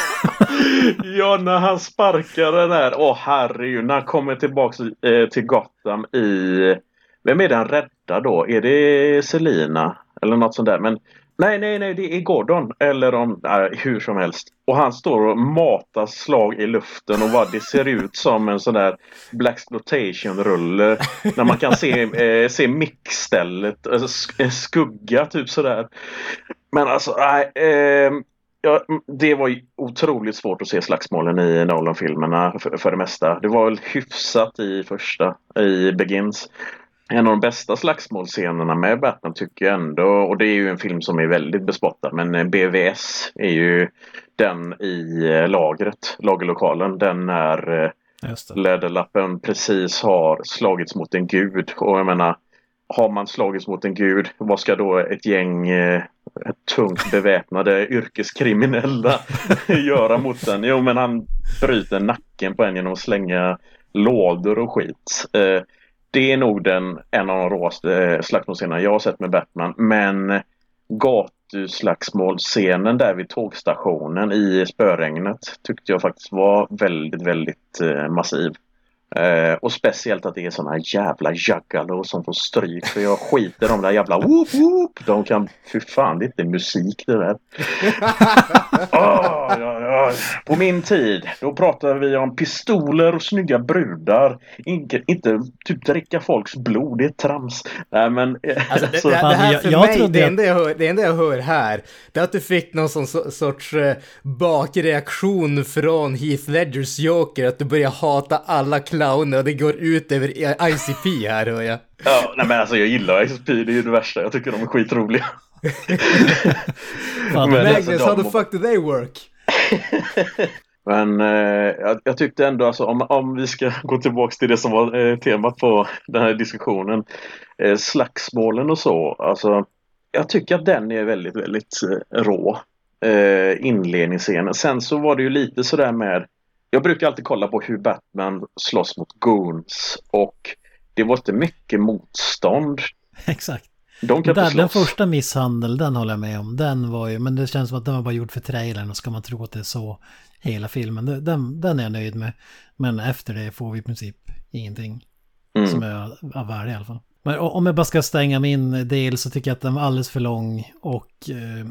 ja, när han sparkar den där. Åh herregud, när han kommer tillbaks eh, till Gotham i... Vem är den rädda då? Är det Selina? Eller något sånt där. Men nej, nej, nej, det är Gordon. Eller om, nej, hur som helst. Och han står och matar slag i luften och vad det ser ut som en sån där Blaxploitation-rulle. när man kan se, eh, se mickstället, alltså eh, eh, skugga typ sådär. Men alltså, nej. Eh, Ja, det var otroligt svårt att se slagsmålen i Nolan-filmerna för, för det mesta. Det var väl hyfsat i första, i Begins. En av de bästa slagsmålscenerna med Batman tycker jag ändå, och det är ju en film som är väldigt bespottad, men BVS är ju den i lagret, lagerlokalen. Den när Läderlappen precis har slagits mot en gud. Och jag menar, har man slagits mot en gud, vad ska då ett gäng eh, tungt beväpnade yrkeskriminella göra mot den? Jo, men han bryter nacken på en genom att slänga lådor och skit. Eh, det är nog den, en av de råaste slagsmålscenerna jag har sett med Batman. Men gatuslagsmålscenen där vid tågstationen i spöregnet tyckte jag faktiskt var väldigt, väldigt eh, massiv. Eh, och speciellt att det är såna jävla juggalo som får stryk för jag skiter de där jävla whoop whoop. De kan, fy fan det är inte musik det där. oh, ja, ja. På min tid då pratade vi om pistoler och snygga brudar. Inte, inte typ dricka folks blod, det är trams. Nej men. Alltså, det, det, det, här för jag, jag mig, det enda jag, hör, det enda jag hör här, det är att du fick någon sån sorts eh, bakreaktion från Heath Ledgers Joker, att du börjar hata alla clowner och det går ut över ICP här hör jag. Ja, nej men alltså jag gillar ICP, det är ju det värsta. Jag tycker de är skitroliga. men, Magnus, alltså, how the fuck do they work? Men eh, jag, jag, tyckte ändå alltså om, om vi ska gå tillbaks till det som var eh, temat på den här diskussionen. Eh, slagsmålen och så. Alltså, jag tycker att den är väldigt, väldigt eh, rå. Eh, inledningsscenen. Sen så var det ju lite sådär med jag brukar alltid kolla på hur Batman slåss mot goons och det var inte mycket motstånd. Exakt. De kan Där, den första misshandel, den håller jag med om. Den var ju, men det känns som att den var bara gjord för trailern och ska man tro att det är så hela filmen. Den, den är jag nöjd med. Men efter det får vi i princip ingenting mm. som är av värde i alla fall. Men om jag bara ska stänga min del så tycker jag att den var alldeles för lång och eh,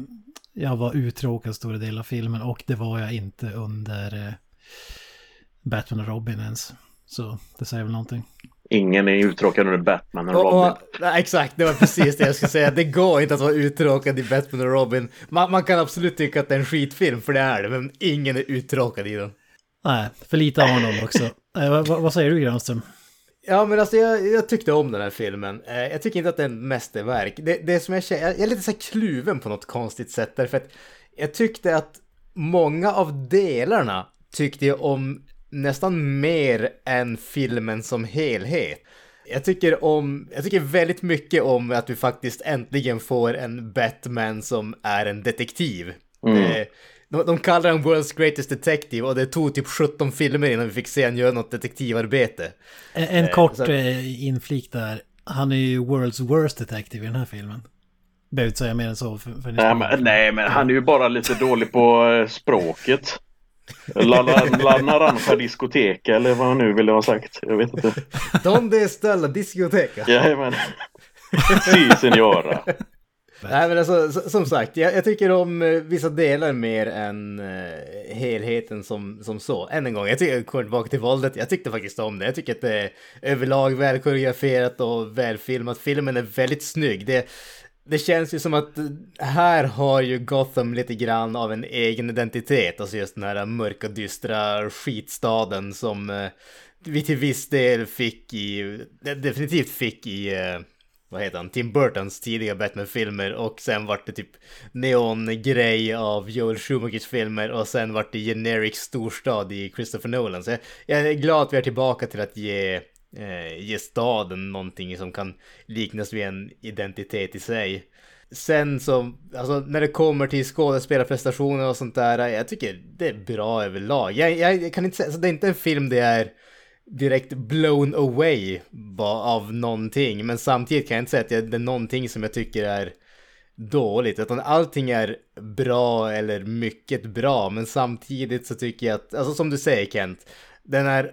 jag var uttråkad stora delar av filmen och det var jag inte under eh, Batman och Robin ens. Så det säger väl någonting. Ingen är uttråkad under Batman och Robin. Och, och, nej, exakt, det var precis det jag skulle säga. Det går inte att vara uttråkad i Batman och Robin. Man, man, kan absolut tycka att det är en skitfilm, för det är det, men ingen är uttråkad i den. Nej, för lite Arnold också. eh, vad, vad, säger du Granström? Ja, men alltså jag, jag, tyckte om den här filmen. Eh, jag tycker inte att det är en mästerverk. Det, det som jag känner, jag är lite så kluven på något konstigt sätt, därför att jag tyckte att många av delarna tyckte jag om nästan mer än filmen som helhet. Jag tycker om, jag tycker väldigt mycket om att vi faktiskt äntligen får en Batman som är en detektiv. Mm. Eh, de, de kallar honom World's Greatest Detective och det tog typ 17 filmer innan vi fick se honom göra något detektivarbete. En, en eh, kort så... Eh, inflik där. Han är ju World's Worst Detective i den här filmen. Behöver inte säga mer än så. För, för nej, men, nej, men han är ju bara lite dålig på språket. La, la, la Naranja diskoteka eller vad han nu ville ha sagt. Jag vet inte. Donde ställa diskoteka? Jajamän. Si signora. Nej men alltså som sagt, jag, jag, tycker om eh, vissa delar mer än uh, helheten som, som så. Än en gång, jag tycker, kommer tillbaka till våldet, jag tyckte faktiskt om det. Jag tycker att det är överlag väl koreograferat och välfilmat. Filmen är väldigt snygg. Det, det känns ju som att här har ju Gotham lite grann av en egen identitet. Alltså just den här mörka, dystra skitstaden som eh, vi till viss del fick i, definitivt fick i eh, vad heter han, Tim Burtons tidiga Batman-filmer och sen vart det typ neongrej av Joel Schumachers filmer och sen vart det generic storstad i Christopher Nolan. Så jag, jag är glad att vi är tillbaka till att ge eh, ge staden någonting som kan liknas vid en identitet i sig. Sen så, alltså när det kommer till skådespelarprestationer och sånt där, jag tycker det är bra överlag. Jag, jag kan inte säga, så det är inte en film det är direkt blown away av någonting, men samtidigt kan jag inte säga att det är någonting som jag tycker är dåligt, utan allting är bra eller mycket bra, men samtidigt så tycker jag att, alltså som du säger Kent, den är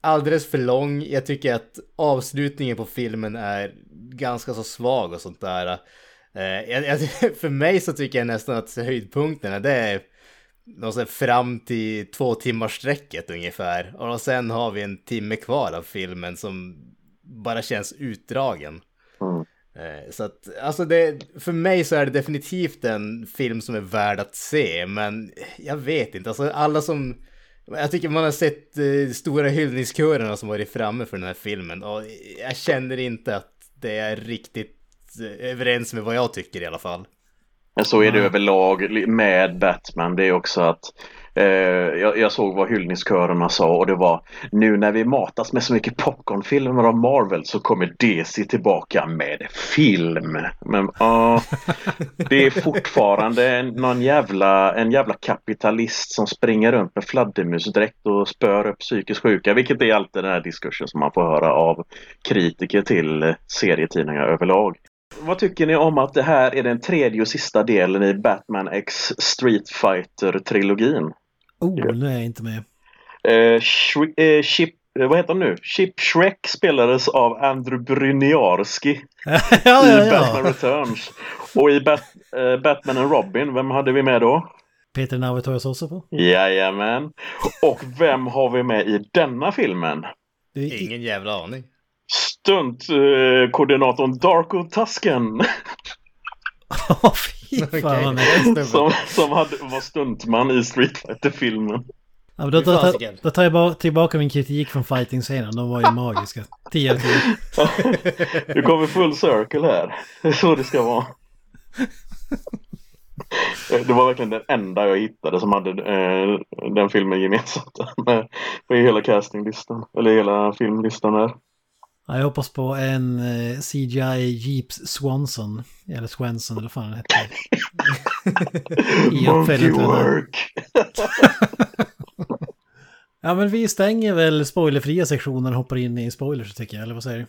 alldeles för lång. Jag tycker att avslutningen på filmen är ganska så svag och sånt där. Eh, för mig så tycker jag nästan att höjdpunkterna det är fram till två timmars sträcket ungefär. Och sen har vi en timme kvar av filmen som bara känns utdragen. Mm. Eh, så att, alltså det, för mig så är det definitivt en film som är värd att se, men jag vet inte, alltså alla som jag tycker man har sett eh, stora hyllningskörerna som varit framme för den här filmen och jag känner inte att det är riktigt eh, överens med vad jag tycker i alla fall. Men så är det mm. överlag med Batman. Det är också att Eh, jag, jag, såg vad hyllningskörerna sa och det var nu när vi matas med så mycket popcornfilmer av Marvel så kommer DC tillbaka med film. Men uh, det är fortfarande någon jävla, en jävla kapitalist som springer runt med fladdermusdräkt och spör upp psykiskt sjuka, vilket är alltid den här diskursen som man får höra av kritiker till serietidningar överlag. Vad tycker ni om att det här är den tredje och sista delen i Batman X Street Fighter-trilogin? Oh, nu är jag inte med. Eh, eh, Chip, eh, vad heter han nu? Chip Shrek spelades av Andrew Bryniarski ja, ja, i Batman Returns. Och i Bat eh, Batman and Robin, vem hade vi med då? Peter Navitorius också på. Jajamän. Och vem har vi med i denna filmen? Ingen jävla aning. Stuntkoordinatorn Darko Tusken. Fy fan okay. Som, som hade, var stuntman i Street Fighter-filmen. Ja, då, då, då, då, tar jag bara tillbaka min kritik från fighting-scenen. De var ju magiska. 10 av 10. du kommer full circle här. Det är så det ska vara. Det var verkligen den enda jag hittade som hade eh, den filmen gemensamt med, med hela castinglistan. Eller hela filmlistan här. Ja, jag hoppas på en eh, CGI Jeeps Swanson. Eller Swanson eller vad fan den hette. Monkey work! ja men vi stänger väl spoilerfria sektionen och hoppar in i spoilers tycker jag, eller vad säger du?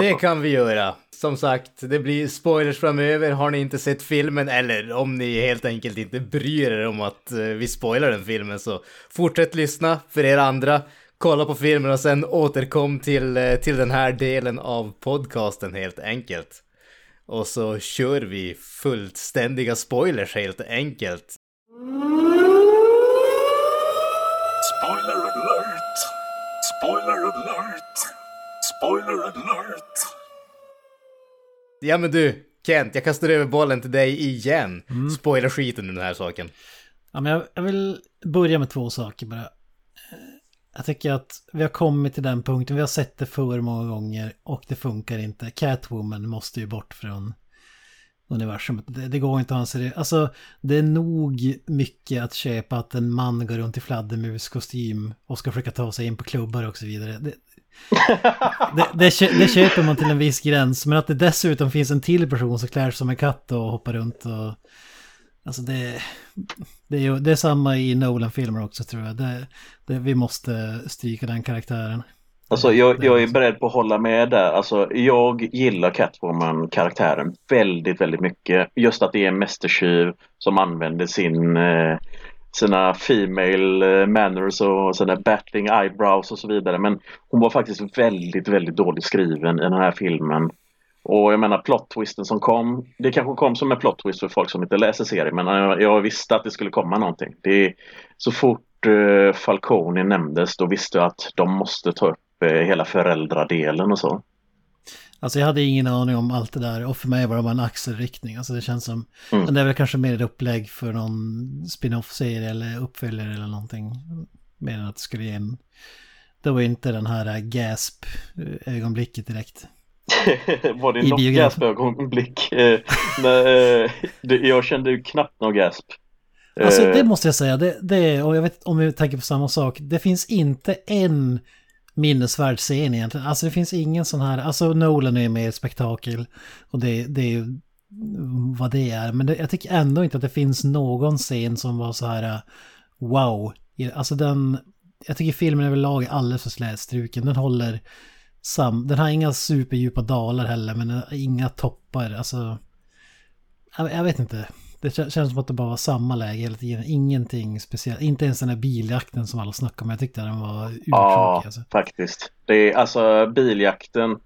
Det kan vi göra. Som sagt, det blir spoilers framöver. Har ni inte sett filmen eller om ni helt enkelt inte bryr er om att eh, vi spoilar den filmen så fortsätt lyssna för er andra kolla på filmen och sen återkom till, eh, till den här delen av podcasten helt enkelt. Och så kör vi fullständiga spoilers helt enkelt. Spoiler alert! Spoiler alert! Spoiler alert! Ja men du, Kent, jag kastar över bollen till dig igen. Mm. Spoila skiten i den här saken. Ja, men jag, jag vill börja med två saker bara. Jag tycker att vi har kommit till den punkten, vi har sett det för många gånger och det funkar inte. Catwoman måste ju bort från universumet. Det, det går inte att ha en seriös... Alltså, det är nog mycket att köpa att en man går runt i fladdermuskostym och ska försöka ta sig in på klubbar och så vidare. Det, det, det, det, köper man till en viss gräns, men att det dessutom finns en till person som klär sig som en katt och hoppar runt och Alltså det, det, är, det är samma i Nolan-filmer också tror jag. Det, det, vi måste stryka den karaktären. Alltså jag, jag är beredd på att hålla med där. Alltså jag gillar Catwoman-karaktären väldigt, väldigt mycket. Just att det är en mästertjuv som använder sin, eh, sina female eh, manners och sina battling eyebrows och så vidare. Men hon var faktiskt väldigt, väldigt dåligt skriven i den här filmen. Och jag menar plot-twisten som kom, det kanske kom som en plot-twist för folk som inte läser serien men jag, jag visste att det skulle komma någonting. Det, så fort uh, Falcone nämndes då visste jag att de måste ta upp uh, hela föräldradelen och så. Alltså jag hade ingen aning om allt det där och för mig var det bara en axelriktning. Alltså det känns som, mm. men det är väl kanske mer ett upplägg för någon spin-off-serie eller uppföljare eller någonting. Mer än att det skulle ge en, det var inte den här gasp-ögonblicket direkt. var det något gaspögonblick? Eh, eh jag kände ju knappt någon gasp. Alltså det eh. måste jag säga, det, det, och jag vet om vi tänker på samma sak, det finns inte en minnesvärd scen egentligen. Alltså det finns ingen sån här, alltså Nolan är mer spektakel och det, det är ju vad det är. Men det, jag tycker ändå inte att det finns någon scen som var så här wow. Alltså den, jag tycker filmen överlag är alldeles för slätstruken. Den håller sam, den har inga superdjupa dalar heller men inga toppar. Alltså, jag, jag vet inte. Det känns som att det bara var samma läge hela tiden. Ingenting speciellt. Inte ens den här biljakten som alla snackade om. Jag tyckte den var urtråkig. Ja, alltså. faktiskt. Det är alltså biljakten.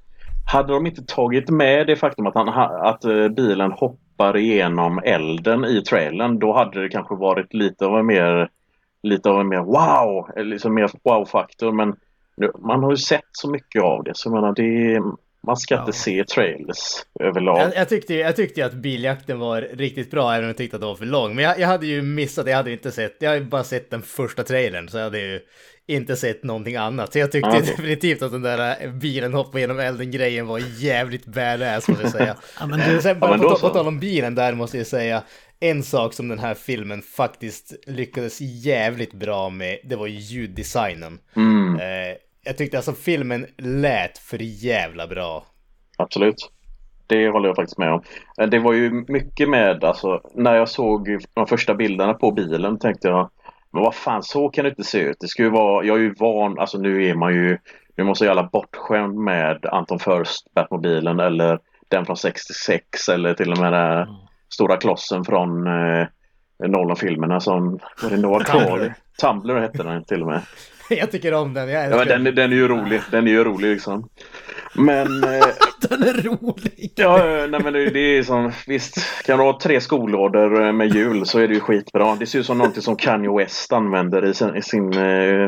Hade de inte tagit med det faktum att, han, att eh, bilen hoppar igenom elden i trailern då hade det kanske varit lite av en mer lite av en mer wow, liksom mer wow-faktor men man har ju sett så mycket av det så jag menar det är, man ska Ja. inte se trailers överlag. Jag, jag, tyckte, jag tyckte ju att biljakten var riktigt bra även om jag tyckte att den var för lång. Men jag, jag hade ju missat, jag hade inte sett, jag hade ju bara sett den första trailern så jag hade ju inte sett någonting annat. Så jag tyckte Ja, definitivt att den där eh, bilen hoppar genom elden grejen var jävligt badass måste jag säga. Ja, men du, Sen bara men på, på tal om bilen där måste jag säga, en sak som den här filmen faktiskt lyckades jävligt bra med, det var ju ljuddesignen. Mm, Eh, jag tyckte alltså filmen lät för jävla bra. absolut. Det håller jag faktiskt med om. Eh, Det var ju mycket med, alltså när jag såg de första bilderna på bilen tänkte jag Men vad fan, så kan det inte se ut. Det ska ju vara, jag är ju van, alltså nu är man ju Nu måste jag alla bortskämd med Anton Furst, Batmobilen eller den från 66 eller till och med den här stora klossen från eh, Nolan-filmerna som, var det Noah. Crawley? Tumblr hette den till och med. jag tycker om den, jag Ja, älskar men den, den. är ju rolig, den är ju rolig liksom. Men eh, den är rolig. Ja, eh, nej men det, det är som, visst, kan du ha tre skolorder eh, med hjul så är det ju skitbra. Det ser ut som någonting som Kanye West använder i sin, i sin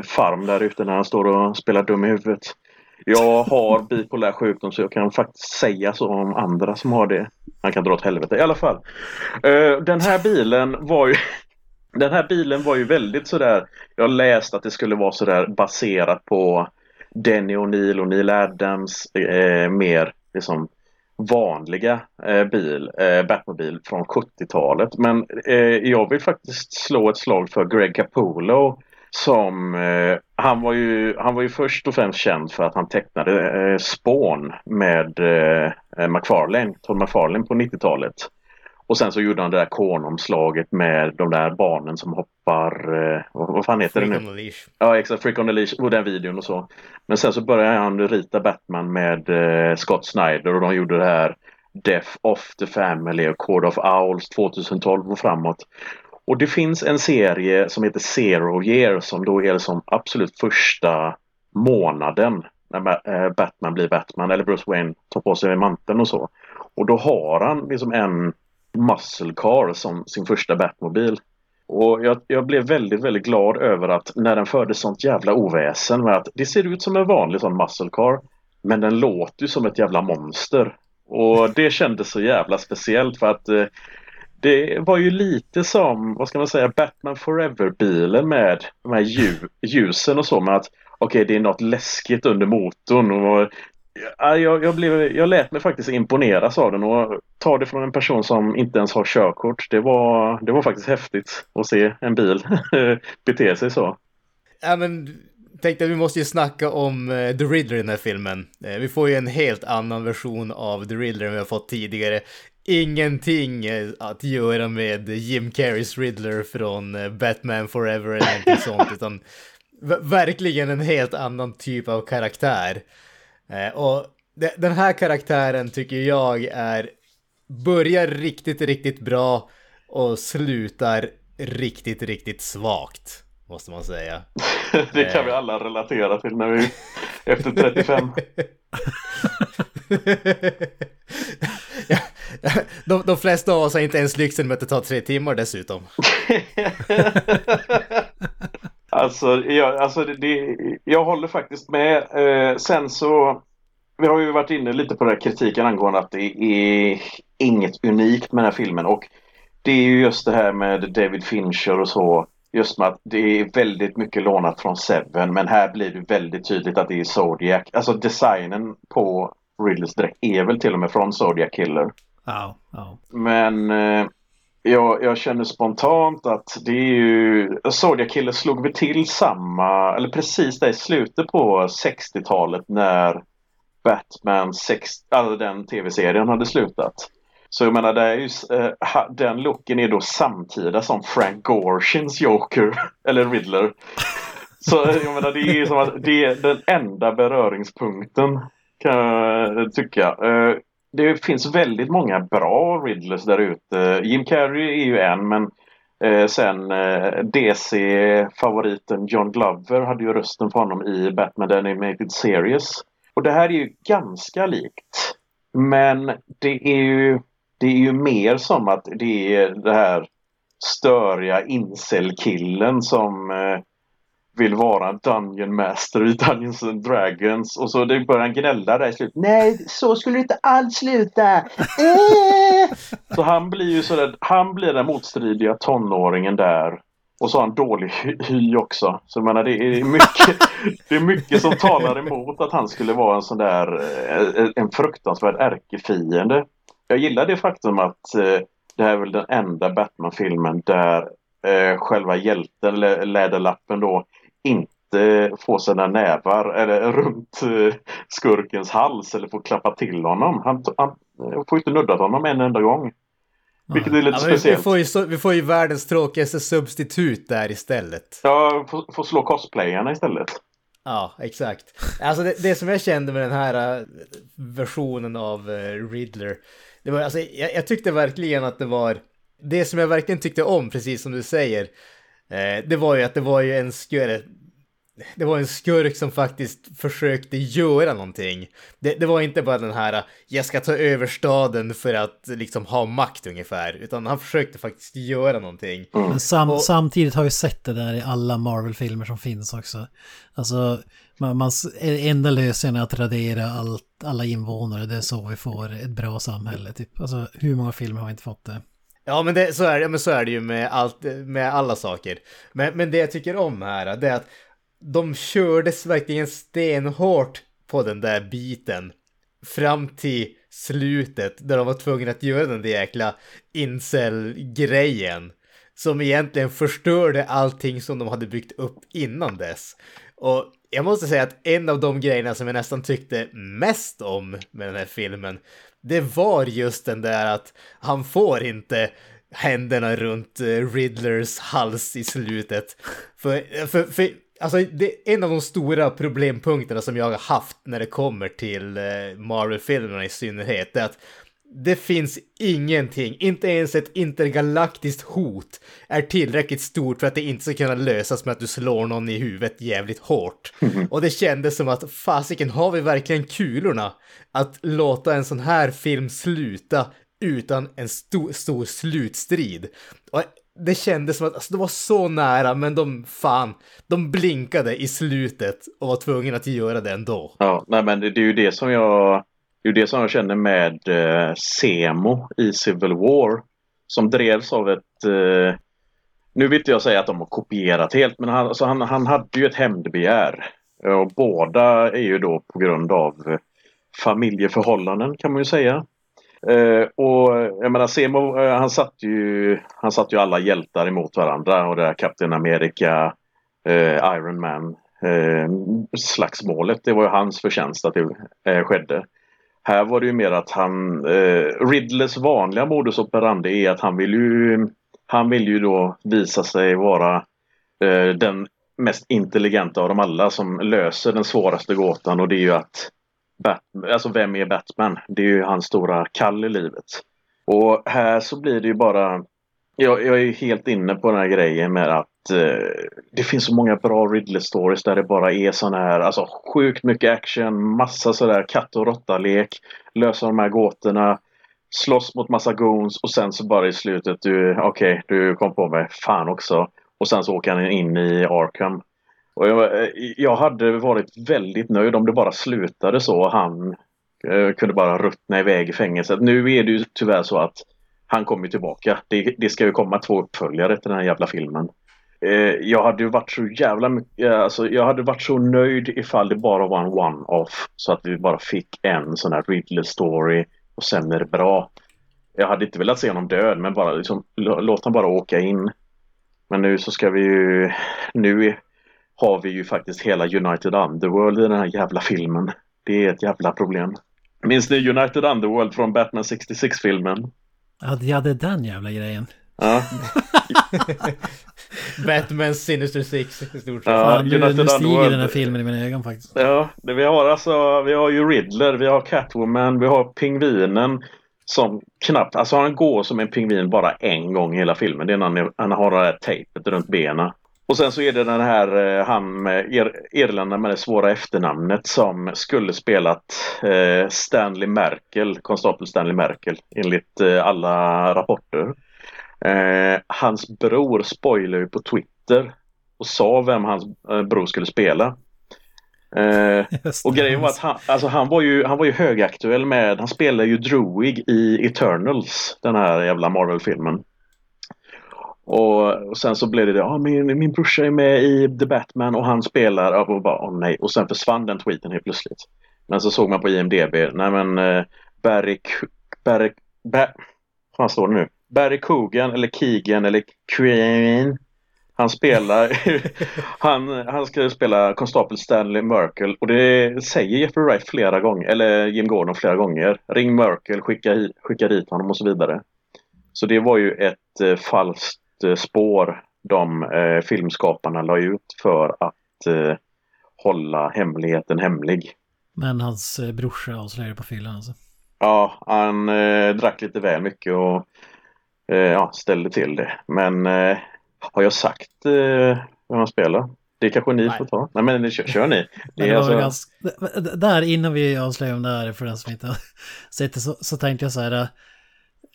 farm där ute när han står och spelar dum i huvudet. Jag har bipolär sjukdom så jag kan faktiskt säga så om andra som har det. Han kan dra åt helvete i alla fall. Eh, den här bilen var ju den här bilen var ju väldigt sådär Jag läste att det skulle vara sådär baserat på Denny O'Neill och Neil Adams eh, mer liksom vanliga eh, bil, eh, Batmobil från 70-talet. Men eh, jag vill faktiskt slå ett slag för Greg Capullo som eh, han var ju han var ju först och främst känd för att han tecknade eh, Spawn med eh, eh McFarlane, Todd McFarlane på 90-talet. Och sen så gjorde han det där konomslaget med de där barnen som hoppar, eh, vad, fan heter det nu? Freak on the leash. Ja exakt, Freak on the Leash och den videon och så. Men sen så började han rita Batman med eh, Scott Snyder och de gjorde det här Death of the Family och Court of Owls 2012 och framåt. Och det finns en serie som heter Zero Year som då är som absolut första månaden när eh, Batman blir Batman eller Bruce Wayne tar på sig manteln och så. Och då har han liksom en muscle car som sin första Batmobil. Och jag, jag blev väldigt, väldigt glad över att när den förde sånt jävla oväsen med att det ser ut som en vanlig sån muscle car men den låter ju som ett jävla monster. Och det kändes så jävla speciellt för att eh, det var ju lite som, vad ska man säga, Batman Forever-bilen med de här lju- ljusen och så med att okej, det är något läskigt under motorn och ja, jag, jag, blev, jag lät mig faktiskt imponeras av den och ta det från en person som inte ens har körkort. Det var, det var faktiskt häftigt att se en bil bete sig så. Ja men, tänkte att vi måste ju snacka om eh, The Riddler i den här filmen. Eh, vi får ju en helt annan version av The Riddler än vi har fått tidigare. Ingenting eh, att göra med Jim Carreys Riddler från Batman Forever eller någonting sånt, utan verkligen en helt annan typ av karaktär. Eh, och de- den här karaktären tycker jag är, börjar riktigt, riktigt bra och slutar riktigt, riktigt svagt, måste man säga. Det kan vi alla relatera till när vi efter 35. ja, de, de flesta av oss har inte ens lyxen med att det tar tre timmar dessutom. Alltså, jag, alltså det, det, jag håller faktiskt med. Eh, sen så vi har ju varit inne lite på den här kritiken angående att det är inget unikt med den här filmen och det är ju just det här med David Fincher och så. Just med att det är väldigt mycket lånat från Seven men här blir det väldigt tydligt att det är Zodiac. Alltså designen på Ridleys dräkt är väl till och med från Zodiac Killer. Ja, ja. Men eh, jag, jag känner spontant att det är ju... Zodiac Killer slog vi till samma, eller precis där i slutet på 60-talet när Batman 6, alltså den tv-serien hade slutat. Så jag menar, det är ju, eh, den looken är då samtida som Frank Gorshins Joker, eller Riddler. Så jag menar, det är som att det är den enda beröringspunkten kan jag tycka. Eh, det finns väldigt många bra Riddlers där ute. Jim Carrey är ju en men eh, sen eh, DC-favoriten John Glover hade ju rösten för honom i Batman The Animated Series. Och det här är ju ganska likt. Men det är ju, det är ju mer som att det är det här störiga incelkillen som eh, vill vara Dungeon Master i Dungeons and Dragons och så börjar han gnälla där i slutet. Nej, så skulle det inte alls sluta! Äh! Så han blir ju sådär, han blir den motstridiga tonåringen där. Och så har han dålig hy också. Så jag menar det är mycket, det är mycket som talar emot att han skulle vara en sån där, eh, en fruktansvärd ärkefiende. Jag gillar det faktum att eh, det här är väl den enda Batman-filmen där eh, själva hjälten, Läderlappen då, inte få sina nävar eller runt eh, skurkens hals eller få klappa till honom. Han, han får inte nuddat honom en enda gång. Vilket är lite ja, speciellt. Vi får, ju, vi får ju världens tråkigaste substitut där istället. Ja, får, får slå cosplayarna istället. Ja, exakt. Alltså det, det, som jag kände med den här uh, versionen av uh, Riddler. Det var, alltså, jag, jag, tyckte verkligen att det var det som jag verkligen tyckte om, precis som du säger. Uh, det var ju att det var ju en skurk, det var en skurk som faktiskt försökte göra någonting. Det, det, var inte bara den här jag ska ta över staden för att liksom ha makt ungefär, utan han försökte faktiskt göra någonting. Men sam, och, samtidigt har vi sett det där i alla Marvel-filmer som finns också. Alltså, man, man, enda lösningen är att radera allt, alla invånare, det är så vi får ett bra samhälle. Typ. Alltså, hur många filmer har vi inte fått det? Ja men, det, så, är, ja, men så är det ju med, allt, med alla saker. Men, men det jag tycker om här, det är att de kördes verkligen stenhårt på den där biten. Fram till slutet där de var tvungna att göra den där jäkla incel-grejen. Som egentligen förstörde allting som de hade byggt upp innan dess. Och jag måste säga att en av de grejerna som jag nästan tyckte mest om med den här filmen, det var just den där att han får inte händerna runt eh, Riddlers hals i slutet. För, eh, för, för Alltså, det är en av de stora problempunkterna som jag har haft när det kommer till eh, Marvel-filmerna i synnerhet. Det är att det finns ingenting, inte ens ett intergalaktiskt hot är tillräckligt stort för att det inte ska kunna lösas med att du slår någon i huvudet jävligt hårt. Och det kändes som att fasiken, har vi verkligen kulorna att låta en sån här film sluta utan en stor, stor slutstrid? Och det kändes som att alltså, det var så nära, men de fan, de blinkade i slutet och var tvungna att göra det ändå. Ja, nej men det, det är ju det som jag, det är det som jag känner med eh, Semo i Civil War. Som drevs av ett, eh, nu vill inte jag säga att de har kopierat helt, men han, alltså han, han hade ju ett hämndbegär. Och båda är ju då på grund av familjeförhållanden kan man ju säga. Eh, och jag menar Semo, eh, han satte ju, han satt ju alla hjältar emot varandra och det där Captain America, eh, Iron Man eh, slagsmålet. Det var ju hans förtjänst att det eh, skedde. Här var det ju mer att han, eh, Ridleys vanliga modus operandi är att han vill ju, han vill ju då visa sig vara eh, den mest intelligenta av dem alla som löser den svåraste gåtan och det är ju att Batman, alltså vem är Batman? Det är ju hans stora kall i livet. Och här så blir det ju bara jag, jag är helt inne på den här grejen med att Eh, det finns så många bra Ridley-stories där det bara är sån här, alltså sjukt mycket action, massa sådär katt och råtta-lek, lösa de här gåtorna, slåss mot massa goons och sen så bara i slutet, du, okej, okay, du kom på mig, fan också. Och sen så åker han in i Arkham. Och jag, eh, jag, hade varit väldigt nöjd om det bara slutade så och han eh, kunde bara ruttna iväg i fängelset. Nu är det ju tyvärr så att han kommer tillbaka. Det, det ska ju komma två uppföljare till den här jävla filmen. Eh, jag hade ju varit så jävla mycket, alltså jag hade varit så nöjd ifall det bara var en one-off. Så att vi bara fick en sån här Ridley story och sen är det bra. jag hade inte velat se honom död men bara liksom, låt honom bara åka in. Men nu så ska vi ju, nu har vi ju faktiskt hela United Underworld i den här jävla filmen. Det är ett jävla problem. Minns ni United Underworld från Batman 66-filmen? Ja, det är den jävla grejen. Ja. Batman Sinister Six i stort sett. Ja, nu, stiger den här filmen i mina ögon faktiskt. Ja, det vi har alltså, vi har ju Riddler, vi har Catwoman, vi har Pingvinen som knappt, alltså han går som en pingvin bara en gång i hela filmen. Det är när han, han har det här tejpet runt benen. Och sen så är det den här eh, han med er, irländaren med det svåra efternamnet som skulle spelat eh, Stanley Merkel, konstapel Stanley Merkel enligt eh, alla rapporter. Eh, hans bror spoilade ju på Twitter och sa vem hans eh, bror skulle spela. Eh, och grejen var att han, alltså han, var ju, han var ju högaktuell med, han spelade ju Druig i Eternals, den här jävla Marvel-filmen. Och, och sen så blev det det, ja min, min brorsa är med i The Batman och han spelar, och bara, åh nej. Och sen försvann den tweeten helt plötsligt. Men så såg man på IMDB, nej men eh, Barry, Barry, Ba, vad står det nu? Barry Coogan eller Keegan eller Crane. Han spelar, han, han ska spela konstapel Stanley Merkel och det säger Jeffrey Wright flera gånger, eller Jim Gordon flera gånger. Ring Merkel, skicka, skicka dit honom och så vidare. Så det var ju ett eh, falskt eh, spår de eh, filmskaparna la ut för att eh, hålla hemligheten hemlig. Men hans eh, brorsa avslöjade på fyllan alltså. Ja, han eh, drack lite väl mycket och eh, ja, ställde till det. Men eh, har jag sagt eh, vem han spelar? Det kanske ni Nej. får ta. Nej men kör, kör ni. Det är alltså, ganska, där innan vi avslöjar om det här för den som inte har sett det så, så tänkte jag så här. äh,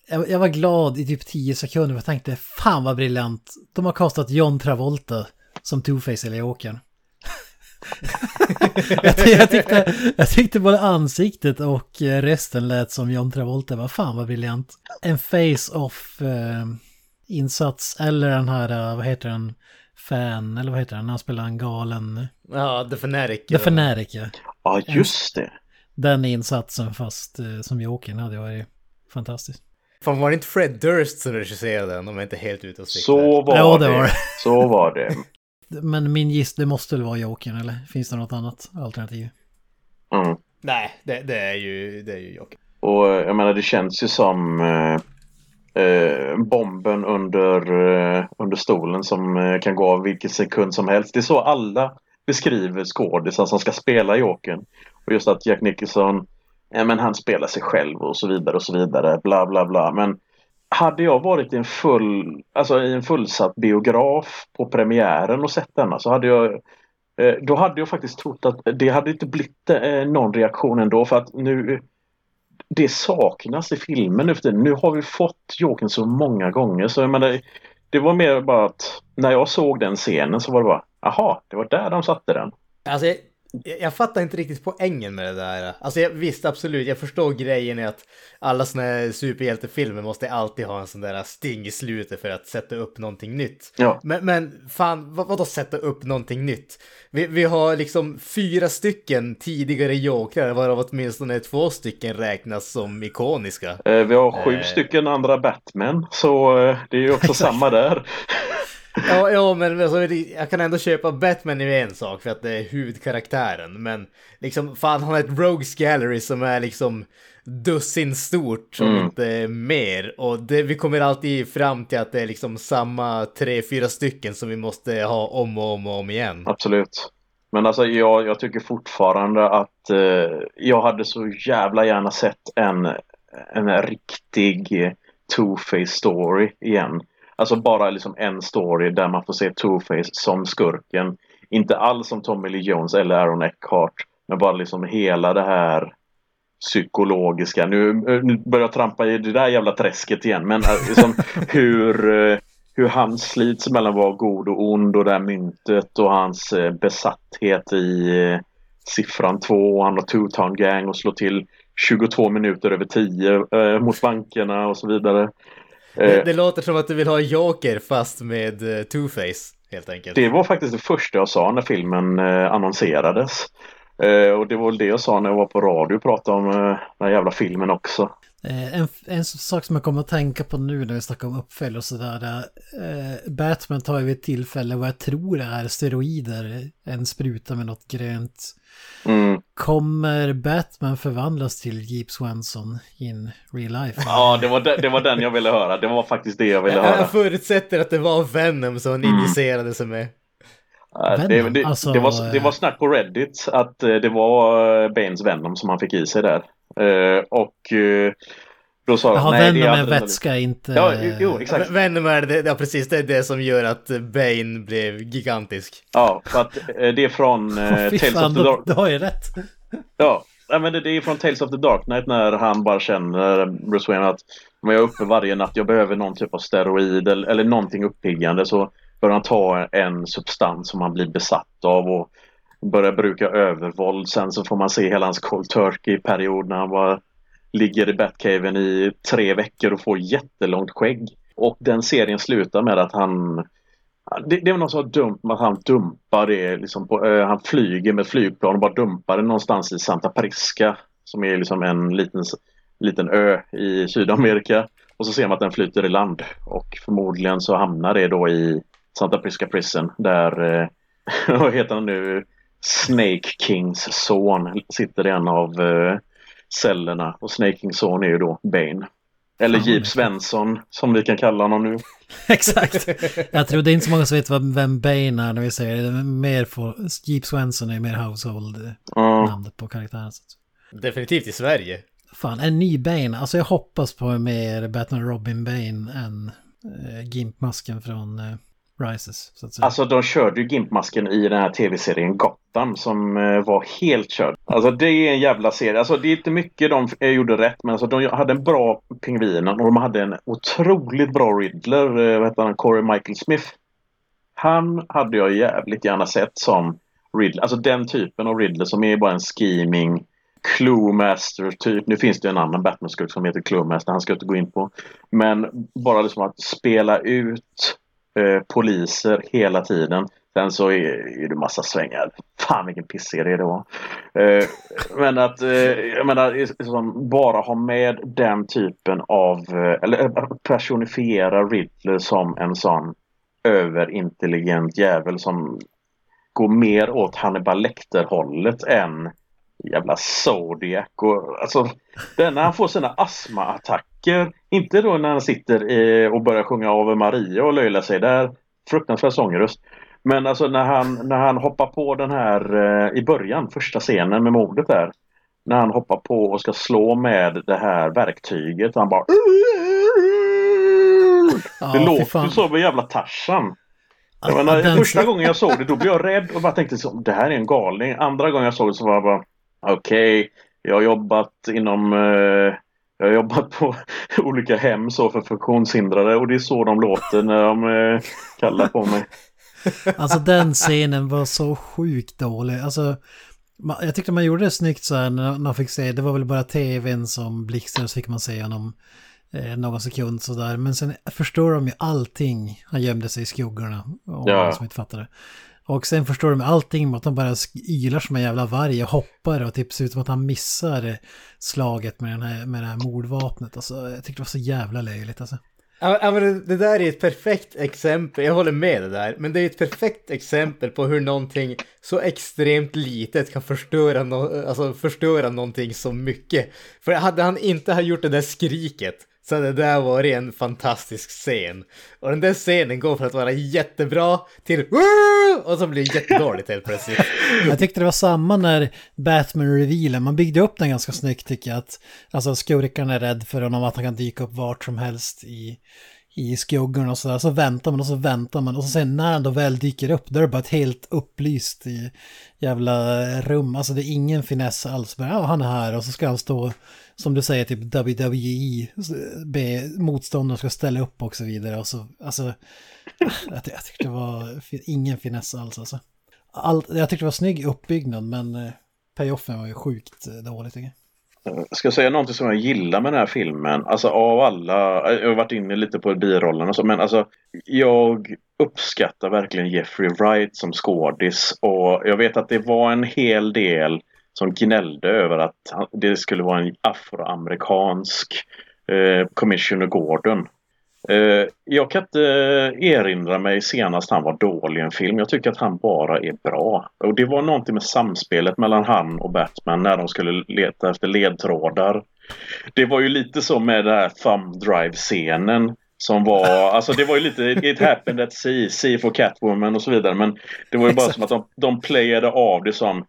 Jag, jag var glad i typ 10 sekunder jag tänkte fan vad briljant. De har kastat John Travolta som Two-Face eller Jokern. Jag, ty- jag, tyckte, jag tyckte både ansiktet och eh, resten lät som John Travolta. Vad fan vad briljant. En face-off eh, insats eller den här, eh, vad heter den, fan, eller vad heter den, när han spelar en galen... Ja, The Fanatic. The Fanatic, ja. ja just det. Den insatsen fast eh, som Jokern hade varit fantastiskt. Fan var det inte Fred Durst som regisserade den? Om jag inte helt ute och cyklar. Så var Ja, det. det var det. Så var det. Men min giss, det måste väl vara Jokern eller finns det något annat alternativ? Mm. Nej, det, det är ju, det är ju Joker. Och eh, jag menar det känns ju som eh, eh, bomben under, eh, under stolen som eh, kan gå av vilken sekund som helst. Det är så alla beskriver skådisar som ska spela Jokern. Och just att Jack Nicholson, ja, men han spelar sig själv och så vidare och så vidare. Bla bla bla. Men hade jag varit i en full, alltså i en fullsatt biograf på premiären och sett denna så hade jag eh, då hade jag faktiskt trott att det hade inte blivit eh, någon reaktion ändå för att nu det saknas i filmen nu för tiden. Nu har vi fått Jokern så många gånger så jag menar, det var mer bara att när jag såg den scenen så var det bara aha, det var där de satte den. Alltså jag, jag, fattar inte riktigt poängen med det där. Alltså jag, visst, absolut, jag förstår grejen i att alla såna här superhjältefilmer måste alltid ha en sån där sting i slutet för att sätta upp någonting nytt. Ja, Men, men fan, vad, vadå sätta upp någonting nytt? Vi, vi har liksom fyra stycken tidigare jokrar, varav åtminstone två stycken räknas som ikoniska. eh, vi har sju Eh. stycken andra Batman så eh, det är ju också samma där. Ja, ja, men alltså, jag kan ändå köpa Batman i en sak för att det är huvudkaraktären. Men liksom, fan han har ett Rogues Gallery som är liksom dussin stort, om Mm. inte mer. Och det, vi kommer alltid fram till att det är liksom samma tre, fyra stycken som vi måste ha om och om och om igen. Absolut. Men alltså jag, jag tycker fortfarande att eh, jag hade så jävla gärna sett en, en riktig Two-Face story igen. Alltså bara liksom en story där man får se Two-Face som skurken. Inte alls som Tommy Lee Jones eller Aaron Eckhart. Men bara liksom hela det här psykologiska. Nu, nu börjar jag trampa i det där jävla träsket igen. Men eh, liksom hur, eh, hur han slits mellan att vara god och ond och det här myntet och hans eh, besatthet i eh, siffran 2. Han har Two-Town Gang och slår till 22 minuter över 10 eh, mot bankerna och så vidare. Det, Eh, det låter som att du vill ha Joker fast med uh, Two-Face, helt enkelt. Det var faktiskt det första jag sa när filmen eh, annonserades. Eh, och det var väl det jag sa när jag var på radio och pratade om eh, den här jävla filmen också. Eh, en, en sak som jag kommer att tänka på nu när vi snackar om uppfölj och sådär. Eh, Batman tar ju vid ett tillfälle vad jag tror är steroider. En spruta med något grönt. Mm. Kommer Batman förvandlas till Jeep Swanson in real life? Ja, det var, de, det var den jag ville höra. Det var faktiskt det jag ville höra. Jag förutsätter att det var Venom som han injicerade sig med. Det, det, alltså, det, var, det var eh, snack på Reddit att eh, det var eh, Banes Venom som han fick i sig där. Och då sa Jaha, nej, är Venom med adrenalin. vätska inte... Ja, jo, exakt. Venom är det, ja precis, det är det som gör att Bane blev gigantisk. Ja, för att eh, det är från eh, Fy Tales fan, of the Dark... du har ju rätt. Ja, men det, det är från Tales of the Dark Knight när han bara känner, Bruce Wayne, att om jag är uppe varje natt, jag behöver någon typ av steroid eller, eller någonting uppiggande så börjar han ta en substans som han blir besatt av och börjar bruka övervåld. Sen så får man se hela hans cold turkey-period när han bara ligger i Batcaven i tre veckor och får jättelångt skägg. Och den serien slutar med att han det, det är något så dumt med att han dumpar det liksom på, eh, Han flyger med flygplan och bara dumpar det någonstans i Santa Prisca Som är liksom en liten, liten ö i Sydamerika Och så ser man att den flyter i land och förmodligen så hamnar det då i Santa Prisca Prison där eh, Vad heter han nu? Snake Kings son sitter i en av uh, cellerna och Snake Kings son är ju då Bane eller Jeep Svensson som vi kan kalla honom nu. Exakt. Jag tror det är inte så många som vet vad, vem Bane är när vi säger det. Mer för, Jeep Swenson är mer household Ja. namnet på karaktären. så att- Definitivt i Sverige. Fan, en ny Bane. Alltså jag hoppas på mer Batman Robin Bane än äh, Gimp-masken från eh, Rises. Så att säga. Alltså de körde ju Gimpmasken i den här tv-serien Gotham som eh, var helt körd. Alltså det är en jävla serie. Alltså det är inte mycket de eh, gjorde rätt men alltså de hade en bra pingvinen och de hade en otroligt bra Riddler. Eh, vad heter han? Corey Michael Smith. Han hade jag jävligt gärna sett som Riddler. Alltså den typen av Riddler som är bara en scheming Cluemaster typ. Nu finns det en annan Batman-skurk som heter Cluemaster. Han ska jag inte gå in på. Men bara liksom att spela ut eh, poliser hela tiden. Sen så är, är det massa svängar. Fan vilken pissserie det var. Eh, men att eh, jag menar, bara ha med den typen av, eh, eller eh, personifiera Riddler som en sån överintelligent jävel som går mer åt Hannibal Lecter-hållet än jävla Zodiac och alltså den när han får sina astmaattacker inte då när han sitter eh, och börjar sjunga Ave Maria och löjla sig där fruktansvärd sångröst men alltså när han, när han hoppar på den här eh, i början första scenen med mordet där när han hoppar på och ska slå med det här verktyget han bara Ja, det låter som en jävla Tarzan Alltså, menar, den- första gången jag såg det då blev jag rädd och bara tänkte så, det här är en galning. Andra gången jag såg det så var jag bara okej, jag har jobbat inom eh, jag har jobbat på olika hem så för funktionshindrade och det är så de låter när de eh, kallar på mig. Alltså den scenen var så sjukt dålig. Alltså, jag tyckte man gjorde det snyggt så här när man fick se, det var väl bara tvn som blixtrade så fick man se honom eh, någon sekund sådär. Men sen förstår de ju allting. Han gömde sig i skuggorna. Och Ja. som inte fattade. Och sen förstår de allting med att han bara ylar som en jävla varg och hoppar och typ ser ut som att han missar slaget med, den här, med det här mordvapnet. Alltså, jag tyckte det var så jävla löjligt alltså. Ja, men det- det där är ett perfekt exempel, jag håller med det där, men det är ett perfekt exempel på hur någonting så extremt litet kan förstöra, no alltså förstöra någonting så mycket. För hade han inte ha gjort det där skriket så det där var en fantastisk scen. Och den där scenen går från att vara jättebra till och så blir det jättedåligt helt plötsligt. Jag tyckte det var samma när Batman-revealen, man byggde upp den ganska snyggt tycker jag. Att, alltså skurkarna är rädd för honom, att han kan dyka upp vart som helst i, i skuggorna och sådär. Så väntar man och så väntar man och så sen när han då väl dyker upp, då är det bara ett helt upplyst i jävla rum. Alltså det är ingen finess alls. Men ja, han är här och så ska han stå, som du säger, typ WWE, be motståndaren ska ställa upp och så vidare. Och så, alltså, jag, ty- jag tyckte det var ingen finess alls alltså. Allt, jag tyckte det var snygg uppbyggnad men eh, payoffen var ju sjukt eh, dålig tycker jag. Ska jag säga någonting som jag gillar med den här filmen? Alltså av alla, eh, jag har varit inne lite på birollen och så, men alltså jag uppskattar verkligen Jeffrey Wright som skådis och jag vet att det var en hel del som gnällde över att det skulle vara en afroamerikansk eh, Commissioner Gordon. Eh, jag kan inte eh, erinra mig senast han var dålig i en film. Jag tycker att han bara är bra. Och det var någonting med samspelet mellan han och Batman när de skulle leta efter ledtrådar. Det var ju lite så med den här thumb drive-scenen. Som var, alltså det var ju lite It happened at sea, sea for Catwoman och så vidare. Men det var ju bara som att de, de playade av det som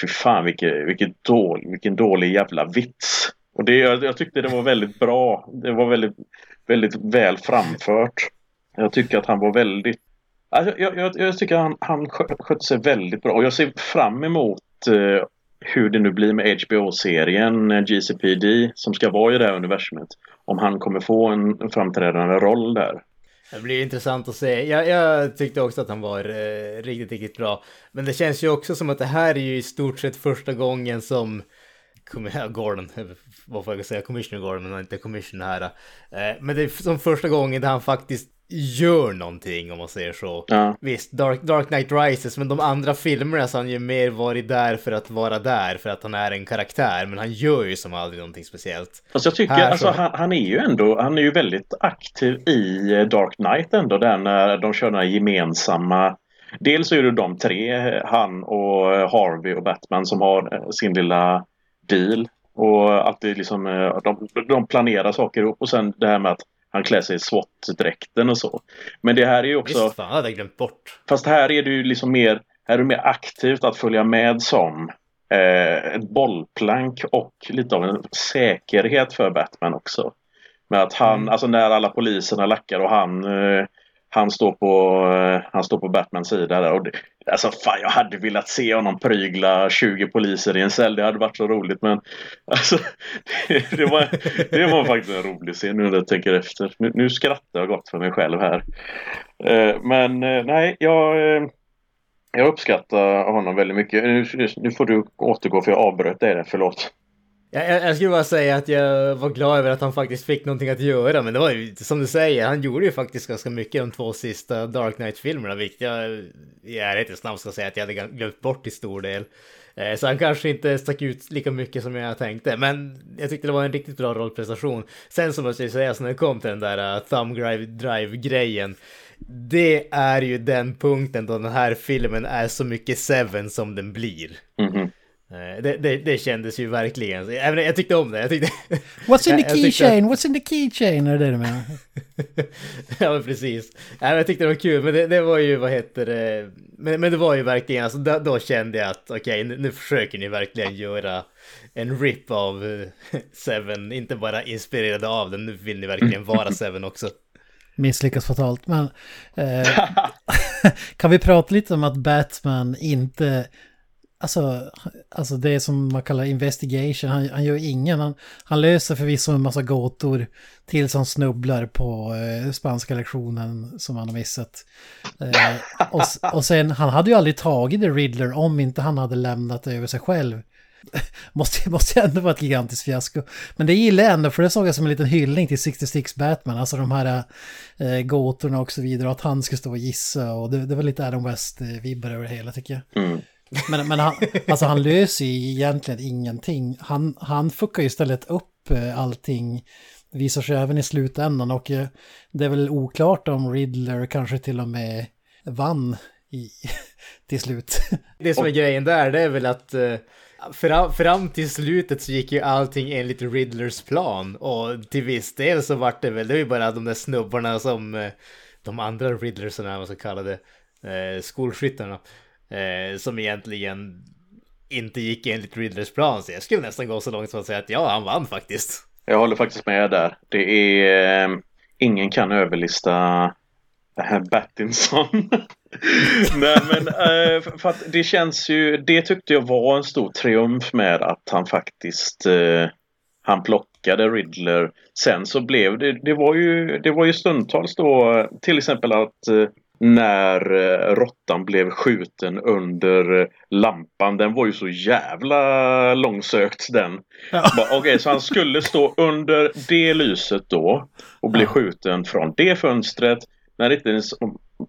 Fy fan vilket, vilket dålig, vilken dålig jävla vits. Och det, jag, jag tyckte det var väldigt bra. Det var väldigt, väldigt väl framfört. Jag tycker att han var väldigt alltså, jag, jag, jag tycker han, han skötte sig väldigt bra och jag ser fram emot eh, hur det nu blir med HBO-serien eh, GCPD som ska vara i det här universumet. Om han kommer få en framträdande roll där. Det blir intressant att se. Jag, jag tyckte också att han var eh, riktigt, riktigt bra. Men det känns ju också som att det här är ju i stort sett första gången som Gordon, vad får jag säga, Commissioner Gordon, men inte Commissioner här. Eh, men det är som första gången där han faktiskt gör någonting om man säger så. Ja. Visst, Dark, Dark Knight Rises, men de andra filmerna så har han ju mer varit där för att vara där, för att han är en karaktär, men han gör ju som aldrig någonting speciellt. Fast jag tycker, Här alltså så- han, han är ju ändå, han är ju väldigt aktiv i eh, Dark Knight ändå, där när de kör den här gemensamma Dels är det de tre, han och eh, Harvey och Batman som har eh, sin lilla deal. Och alltid liksom, eh, de, de planerar saker ihop och sen det här med att han klär sig i SWAT-dräkten och så. Men det här är ju också... Visst, fan, hade jag glömt bort. Fast här är det ju liksom mer, här är det mer aktivt att följa med som eh, ett bollplank och lite av en säkerhet för Batman också. Med att han, Mm. alltså när alla poliserna lackar och han eh, han står på, eh, han står på Batmans sida där. Och det, alltså fan, jag hade velat se honom prygla 20 poliser i en cell. Det hade varit så roligt. Men alltså, det, det, var, det var faktiskt en rolig scen nu när jag tänker efter. Nu, nu skrattar jag gott för mig själv här. Eh, men eh, nej, jag, jag uppskattar honom väldigt mycket. Nu, nu får du återgå för jag avbröt dig där, förlåt. Jag, jag, jag skulle bara säga att jag var glad över att han faktiskt fick någonting att göra, men det var ju som du säger, han gjorde ju faktiskt ganska mycket de två sista Dark Knight-filmerna, vilket jag i ärlighetens namn ska säga att jag hade glömt bort till stor del. Eh, så han kanske inte stack ut lika mycket som jag tänkte, men jag tyckte det var en riktigt bra rollprestation. Sen så måste jag säga, så när det kom till den där uh, thumb Drive-grejen, det är ju den punkten då den här filmen är så mycket Seven som den blir. Mm -hmm. Det, det, det kändes ju verkligen. Även jag tyckte om det. Jag tyckte... What's in the tyckte att- keychain? What's in the keychain? Är det det du menar? ja men precis. Jag tyckte det var kul, men det, det var ju, vad heter det, men, men det var ju verkligen, alltså då, då kände jag att okej, nu, nu försöker ni verkligen göra en rip av eh, Seven, inte bara inspirerade av den, nu vill ni verkligen vara Seven också. Misslyckas fatalt. Men eh, kan vi prata lite om att Batman inte... Alltså, alltså det som man kallar investigation, han, han gör ingen, han, han löser förvisso en massa gåtor tills han snubblar på eh, spanska lektionen som han har missat. Eh, och, och sen, han hade ju aldrig tagit The Riddler om inte han hade lämnat det över sig själv. måste, måste ändå vara ett gigantiskt fiasko. Men det gillar jag ändå, för det såg jag som en liten hyllning till 66 Batman, alltså de här eh, gåtorna och så vidare, och att han skulle stå och gissa, och det, det var lite Adam West-vibbar eh, över det hela tycker jag. Mm. Men, men han, alltså han löser ju egentligen ingenting. Han, han fuckar ju istället upp eh, allting. Det visar sig även i slutändan och eh, det är väl oklart om Riddler kanske till och med vann i, till slut. Det som är grejen där, det är väl att eh, fram, fram till slutet så gick ju allting enligt Riddlers plan och till viss del så vart det väl, det var ju bara de där snubbarna som de andra Riddlersarna, vad man ska kalla det, skolskyttarna, eh, som egentligen inte gick enligt Riddlers plan. Så jag skulle nästan gå så långt som att säga att ja, han vann faktiskt. Jag håller faktiskt med där. Det är... Eh, ingen kan överlista det här Battinson. Nej men eh, för för att det känns ju... Det tyckte jag var en stor triumf med att han faktiskt... Eh, han plockade Riddler. Sen så blev det... Det var ju, det var ju stundtals då till exempel att eh, när eh, råttan blev skjuten under eh, lampan. Den var ju så jävla långsökt den. Bara, Okej, så han skulle stå under det lyset då och bli skjuten från det fönstret när det inte ens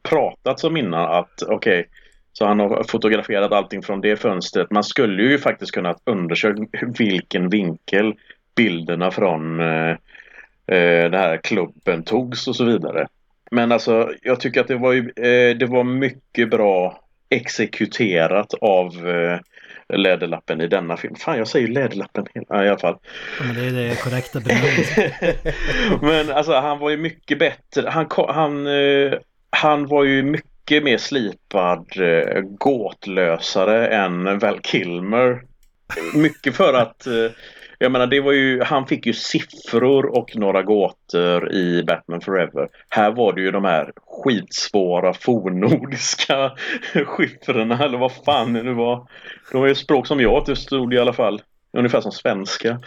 pratats om innan att okej, Så han har fotograferat allting från det fönstret. Man skulle ju faktiskt kunna undersöka vilken vinkel bilderna från eh, eh, den här klubben togs och så vidare. Men alltså jag tycker att det var, ju, eh, det var mycket bra exekuterat av eh, Läderlappen i denna film. Fan, jag säger Läderlappen i alla fall. Ja, men det är det korrekta benämningen. men alltså han var ju mycket bättre. Han, han, eh, han var ju mycket mer slipad gåtlösare än Val Kilmer. Mycket för att jag menar det var ju, han fick ju siffror och några gåtor i Batman Forever. Här var det ju de här skitsvåra fornnordiska skiffrorna eller vad fan det nu var. Det var ju språk som jag inte stod i alla fall. Ungefär som svenska.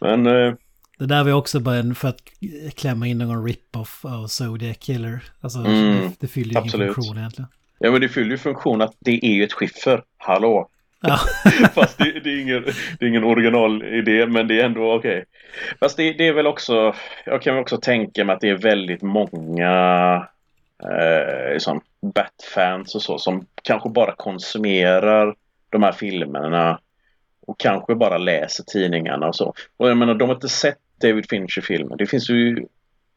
Men... Eh... Det där var också bara en för att klämma in någon rip-off av Zodiac Killer. Alltså mm, det, det fyller ju ingen funktion egentligen. Ja men det fyller ju funktion att det är ju ett skiffer. Hallå! Ja. Fast det, det, är ingen, det är ingen originalidé men det är ändå okej. Okay. Fast det, det, är väl också, jag kan väl också tänka mig att det är väldigt många eh, liksom Bat-fans och så som kanske bara konsumerar de här filmerna och kanske bara läser tidningarna och så. Och jag menar, de har inte sett David Fincher-filmer. Det finns ju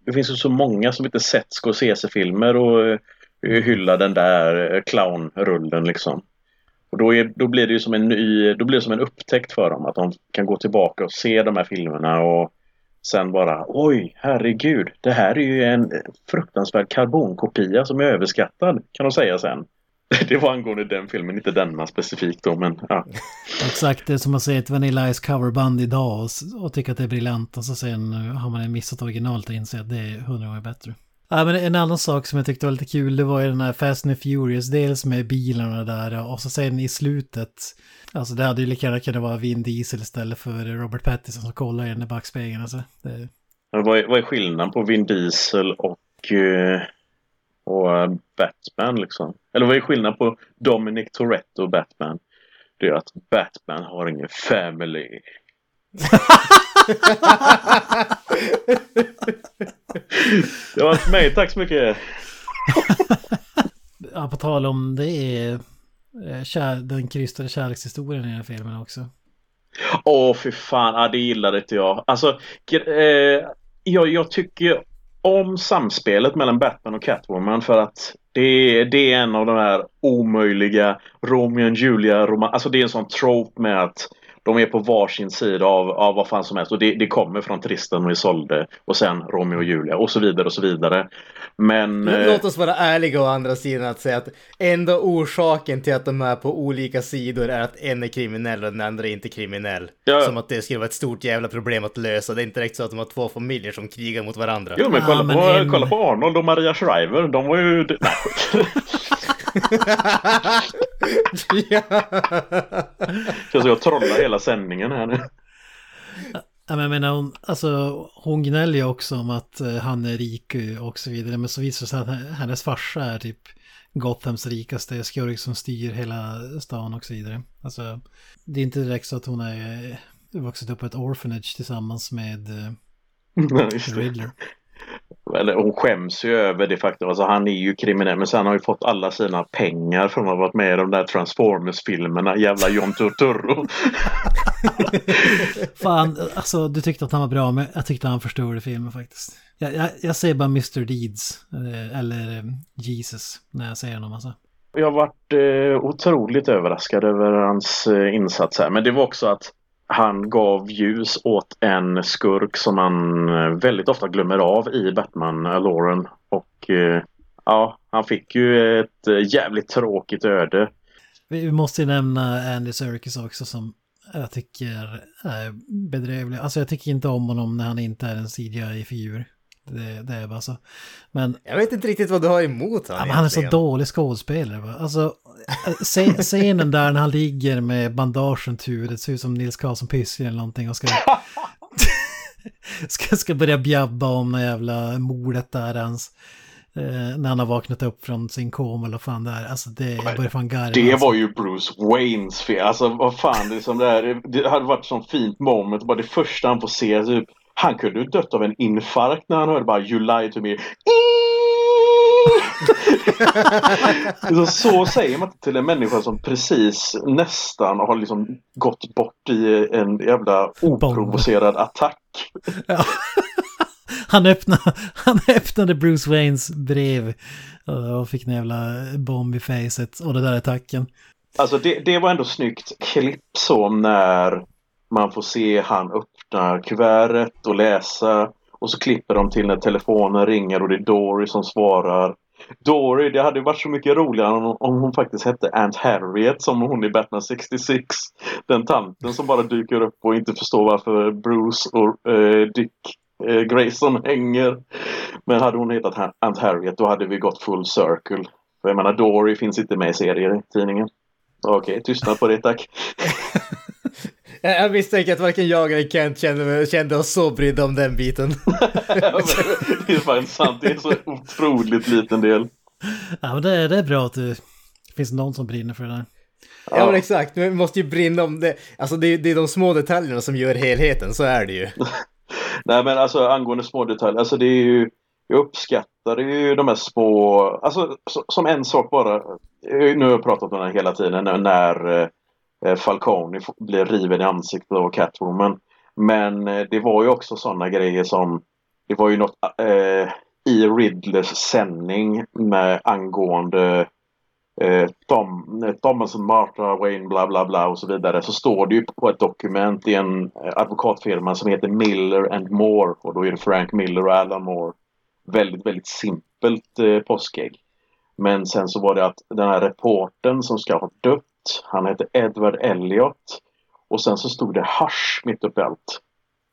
det finns ju så många som inte sett Scorsese-filmer och eh, hyllar den där eh, clownrullen liksom. Och då, är, då blir det ju som en ny, då blir det som en upptäckt för dem att de kan gå tillbaka och se de här filmerna och sen bara oj, herregud, det här är ju en fruktansvärd karbonkopia som är överskattad kan de säga sen. Det var angående den filmen, inte denna specifikt då, men ja. Exakt, det är som att säger ett Vanilla Ice coverband idag och, och tycka att det är briljant och så sen har man missat originalet och inser att det är hundra gånger bättre. Ja, men en annan sak som jag tyckte var lite kul, det var ju den här Fast and Furious, dels med bilarna där och så sen i slutet, alltså det hade ju lika gärna kunnat vara Vin Diesel istället för Robert Pattinson som kollar i den där backspegeln. Alltså, det... vad, är, vad är skillnaden på Vin Diesel och, eh, och eh, Batman liksom? Eller vad är skillnaden på Dominic Toretto och Batman? Det är att Batman har ingen family. det var för mig, tack så mycket. ja, på tal om det är eh, kär, den krystade kärlekshistorien i den här filmen också. Åh, oh, fy fan. Ja, det gillade inte jag. Alltså, eh, jag, jag tycker om samspelet mellan Batman och Catwoman för att det, det är en av de här omöjliga Romeo och Julia roman Alltså det är en sån trope med att de är på varsin sida av, av vad fan som helst och det, det kommer från Tristan och Isolde och sen Romeo och Julia och så vidare och så vidare. Men... Eh, låt oss vara ärliga å andra sidan att säga att enda orsaken till att de är på olika sidor är att en är kriminell och den andra är inte kriminell. Ja. Som att det skulle vara ett stort jävla problem att lösa. Det är inte direkt så att de har två familjer som krigar mot varandra. Jo men kolla, ja, men på, en... kolla på Arnold och Maria Shriver. De var ju... Känns som jag trollar hela sändningen här nu. Ja, men jag menar, hon, alltså, hon gnäller ju också om att uh, han är rik och så vidare. Men så visar det sig att hennes farsa är typ Gothams rikaste skurk som styr hela stan och så vidare. Alltså, det är inte direkt så att hon är vuxit upp på ett orphanage tillsammans med uh, Riddler. Eller hon skäms ju över det faktum. Alltså han är ju kriminell men sen har han ju fått alla sina pengar från att ha varit med i de där Transformers-filmerna. Jävla John Turturro. Fan, alltså du tyckte att han var bra men jag tyckte han förstörde filmen faktiskt. Jag, jag, jag säger bara Mr. Deeds. Eh, eller eh, Jesus när jag säger honom alltså. Jag har varit eh, otroligt överraskad över hans eh, insats här. Men det var också att han gav ljus åt en skurk som man eh, väldigt ofta glömmer av i Batman-Lauren. Eh, Och eh, ja, han fick ju ett jävligt tråkigt öde. Vi måste ju nämna Andy Serkis också som jag tycker är bedrövlig. Alltså jag tycker inte om honom när han inte är en CGI-figur. Det, det, är bara så. Men... Jag vet inte riktigt vad du har emot honom. Ja, han är så dålig skådespelare. Alltså scenen där när han ligger med bandagen till huvudet ser ut som Nils Karlsson Pyssling eller någonting och ska, ska, ska börja bjabba om det jävla mordet där hans. Eh, när han har vaknat upp från sin koma eller vad fan det är. Alltså det, jag börjar fan garva. Det alltså. var ju Bruce Waynes fel. Alltså vad fan, det, är som det, här, det hade varit sån fint moment. Bara det första han får se, typ, han kunde ju dött av en infarkt när han hörde bara You lied to me. så, så säger man till en människa som precis nästan har liksom gått bort i en jävla oprovocerad attack. Ja. Han, öppnade, han öppnade Bruce Waynes brev och fick en jävla bomb i facet och det där är tacken. Alltså det, det var ändå snyggt klipp så när man får se han öppna kuvertet och läsa och så klipper de till när telefonen ringer och det är Dory som svarar. Dory, det hade varit så mycket roligare om, om hon faktiskt hette Aunt Harriet som hon i Batman 66. Den tanten som bara dyker upp och inte förstår varför Bruce och eh, Dick eh, Grayson hänger. Men hade hon hetat Aunt Harriet då hade vi gått full circle. För jag menar Dory finns inte med i serier i tidningen. Okej, okay, tystnad på det tack. Jag misstänker att varken jag eller Kent kände, kände oss så brydda om den biten. det är fan sant, det är en så otroligt liten del. Ja men det är, det är bra att det finns någon som brinner för det där. Ja, ja men exakt, vi måste ju brinna om det. Alltså det är, det är de små detaljerna som gör helheten, så är det ju. Nej men alltså angående små detaljer, alltså det är ju jag uppskattar ju de här små, alltså som en sak bara, nu har jag pratat om den hela tiden när Eh, Eh, Falcone blir riven i ansiktet av Catwoman. Men eh, det var ju också sådana grejer som Det var ju något eh, i Riddlers sändning med angående eh, Tom, eh, Thomas och Martha Wayne bla bla bla och så vidare så står det ju på ett dokument i en advokatfirma som heter Miller and Moore och då är det Frank Miller och Alan Moore. Väldigt, väldigt simpelt eh, påskägg. Men sen så var det att den här reporten som ska ha dött han hette Edward Elliot. Och sen så stod det Hush mitt uppe i allt.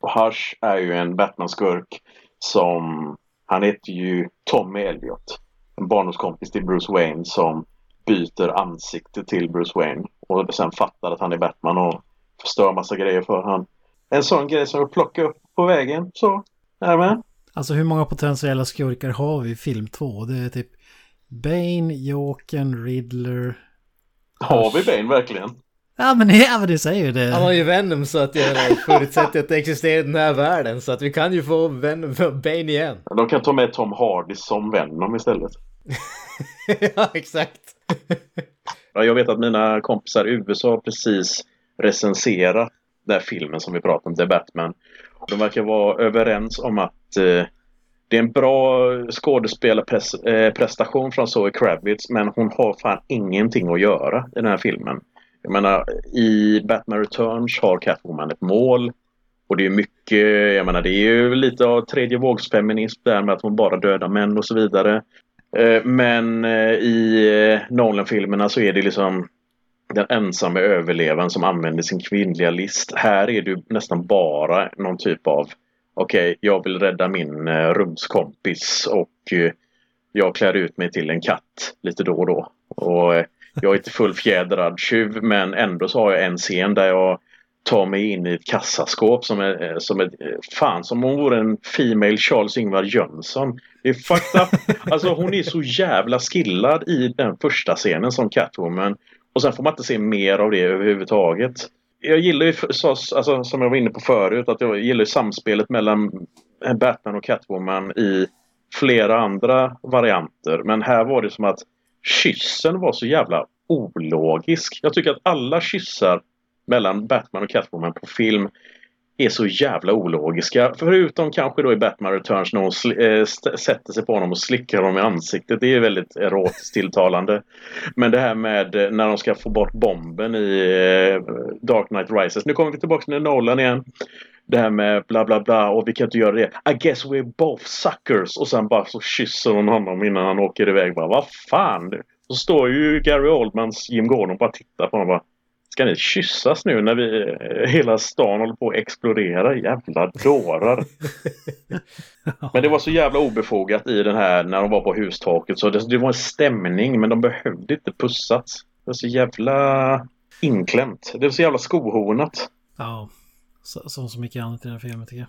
Och Hush är ju en Batman-skurk som... Han heter ju Tommy Elliot. En barndomskompis till Bruce Wayne som byter ansikte till Bruce Wayne. Och sen fattar att han är Batman och förstör massa grejer för han. En sån grej som jag plockar upp på vägen. Så, jajamän. Alltså hur många potentiella skurkar har vi i film två? Det är typ Bane, Jokern, Riddler, har vi Bane verkligen? Ja men, ja, men det säger ju det. Han har ju Venom så att jag förutsätter att det existerar i den här världen. Så att vi kan ju få Venom, Bane igen. De kan ta med Tom Hardy som Venom istället. ja, exakt. jag vet att mina kompisar i USA precis recenserat den här filmen som vi pratade om, The Batman. De verkar vara överens om att eh, det är en bra skådespelarprestation från Zoe Kravitz men hon har fan ingenting att göra i den här filmen. Jag menar, i Batman Returns har Catwoman ett mål. Och det är mycket, jag menar det är ju lite av tredje vågsfeminism där med att hon bara dödar män och så vidare. Eh, men eh, i eh, Nolan-filmerna så är det liksom den ensamma överlevaren som använder sin kvinnliga list. Här är det nästan bara någon typ av okej, okay, jag vill rädda min eh, rumskompis och eh, jag klär ut mig till en katt lite då och då. Och eh, jag är inte fullfjädrad tjuv men ändå så har jag en scen där jag tar mig in i ett kassaskåp som är eh, som ett, eh, fan som om hon vore en Female Charles Ingvar Jönsson. Det är fucked up. Alltså hon är så jävla skillad i den första scenen som Catwoman. Och sen får man inte se mer av det överhuvudtaget jag gillar ju, alltså, som jag var inne på förut, att jag gillar samspelet mellan Batman och Catwoman i flera andra varianter. Men här var det som att kyssen var så jävla ologisk. Jag tycker att alla kyssar mellan Batman och Catwoman på film är så jävla ologiska. Förutom kanske då i Batman Returns när hon äh, sätter sig på honom och slickar honom i ansiktet. Det är väldigt erotiskt tilltalande. Men det här med eh, när de ska få bort bomben i äh, Dark Knight Rises. Nu kommer vi tillbaka till Nolan igen. Det här med bla bla bla och vi kan inte göra det. I guess we're both suckers. Och sen bara så kysser hon honom innan han åker iväg. Bara, Vad fan? Så står ju Gary Oldmans Jim Gordon och bara tittar på honom. Bara, Ska ni kyssas nu när vi, eh, hela stan håller på att explodera? Jävla dårar! men det var så jävla obefogat i den här när de var på hustaket. Så det, det var en stämning men de behövde inte pussats. Det var så jävla inklämt. Det var så jävla skohornat. Ja, som så mycket annat i den här filmen tycker jag.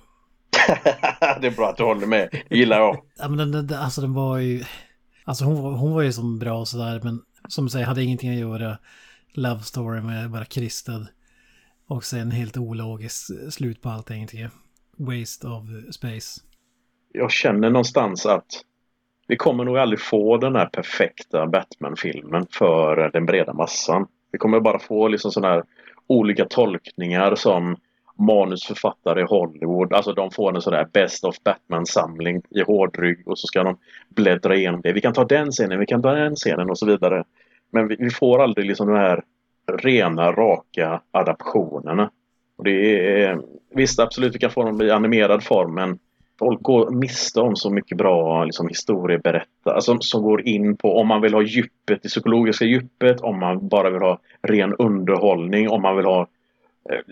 det är bra att du håller med. Det gillar jag. ja, men den, den, alltså den var ju... Alltså hon, hon var ju som bra och sådär men som du säger hade ingenting att göra love story med bara kristad. Och sen helt ologiskt slut på allting. Waste of space. Jag känner någonstans att vi kommer nog aldrig få den här perfekta Batman-filmen för den breda massan. Vi kommer bara få liksom sådana här olika tolkningar som manusförfattare i Hollywood. Alltså de får en sån där Best of Batman-samling i hårdrygg och så ska de bläddra igenom det. Vi kan ta den scenen, vi kan ta den scenen och så vidare. Men vi, vi får aldrig liksom de här rena, raka adaptionerna. Och det är, visst, absolut, vi kan få dem i animerad form, men folk går miste om så mycket bra liksom, historieberättare alltså, som går in på om man vill ha djupet, det psykologiska djupet, om man bara vill ha ren underhållning, om man vill ha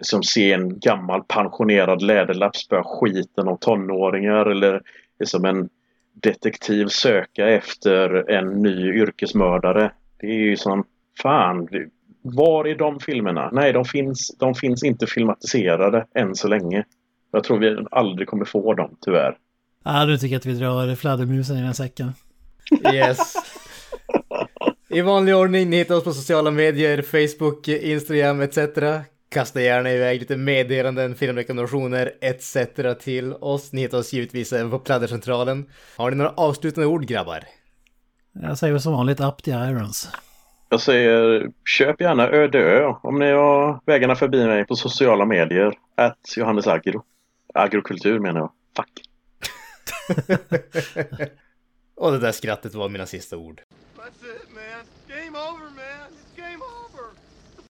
som se en gammal pensionerad läderlapp spöa skiten av tonåringar eller liksom en detektiv söka efter en ny yrkesmördare. Det är ju som fan. Var är de filmerna? Nej, de finns, de finns inte filmatiserade än så länge. Jag tror vi aldrig kommer få dem, tyvärr. Ja, du tycker att vi drar fladdermusen i den säcken. Yes. I vanlig ordning, ni hittar oss på sociala medier, Facebook, Instagram etc. Kasta gärna iväg lite meddelanden, filmrekommendationer etc. till oss. Ni hittar oss givetvis även på Pladdercentralen. Har ni några avslutande ord grabbar? Jag säger som vanligt up the irons. Jag säger köp gärna Öde Ö om ni har vägarna förbi mig på sociala medier. Att Johannes Agro. Agrokultur menar jag. Fuck. Och det där skrattet var mina sista ord.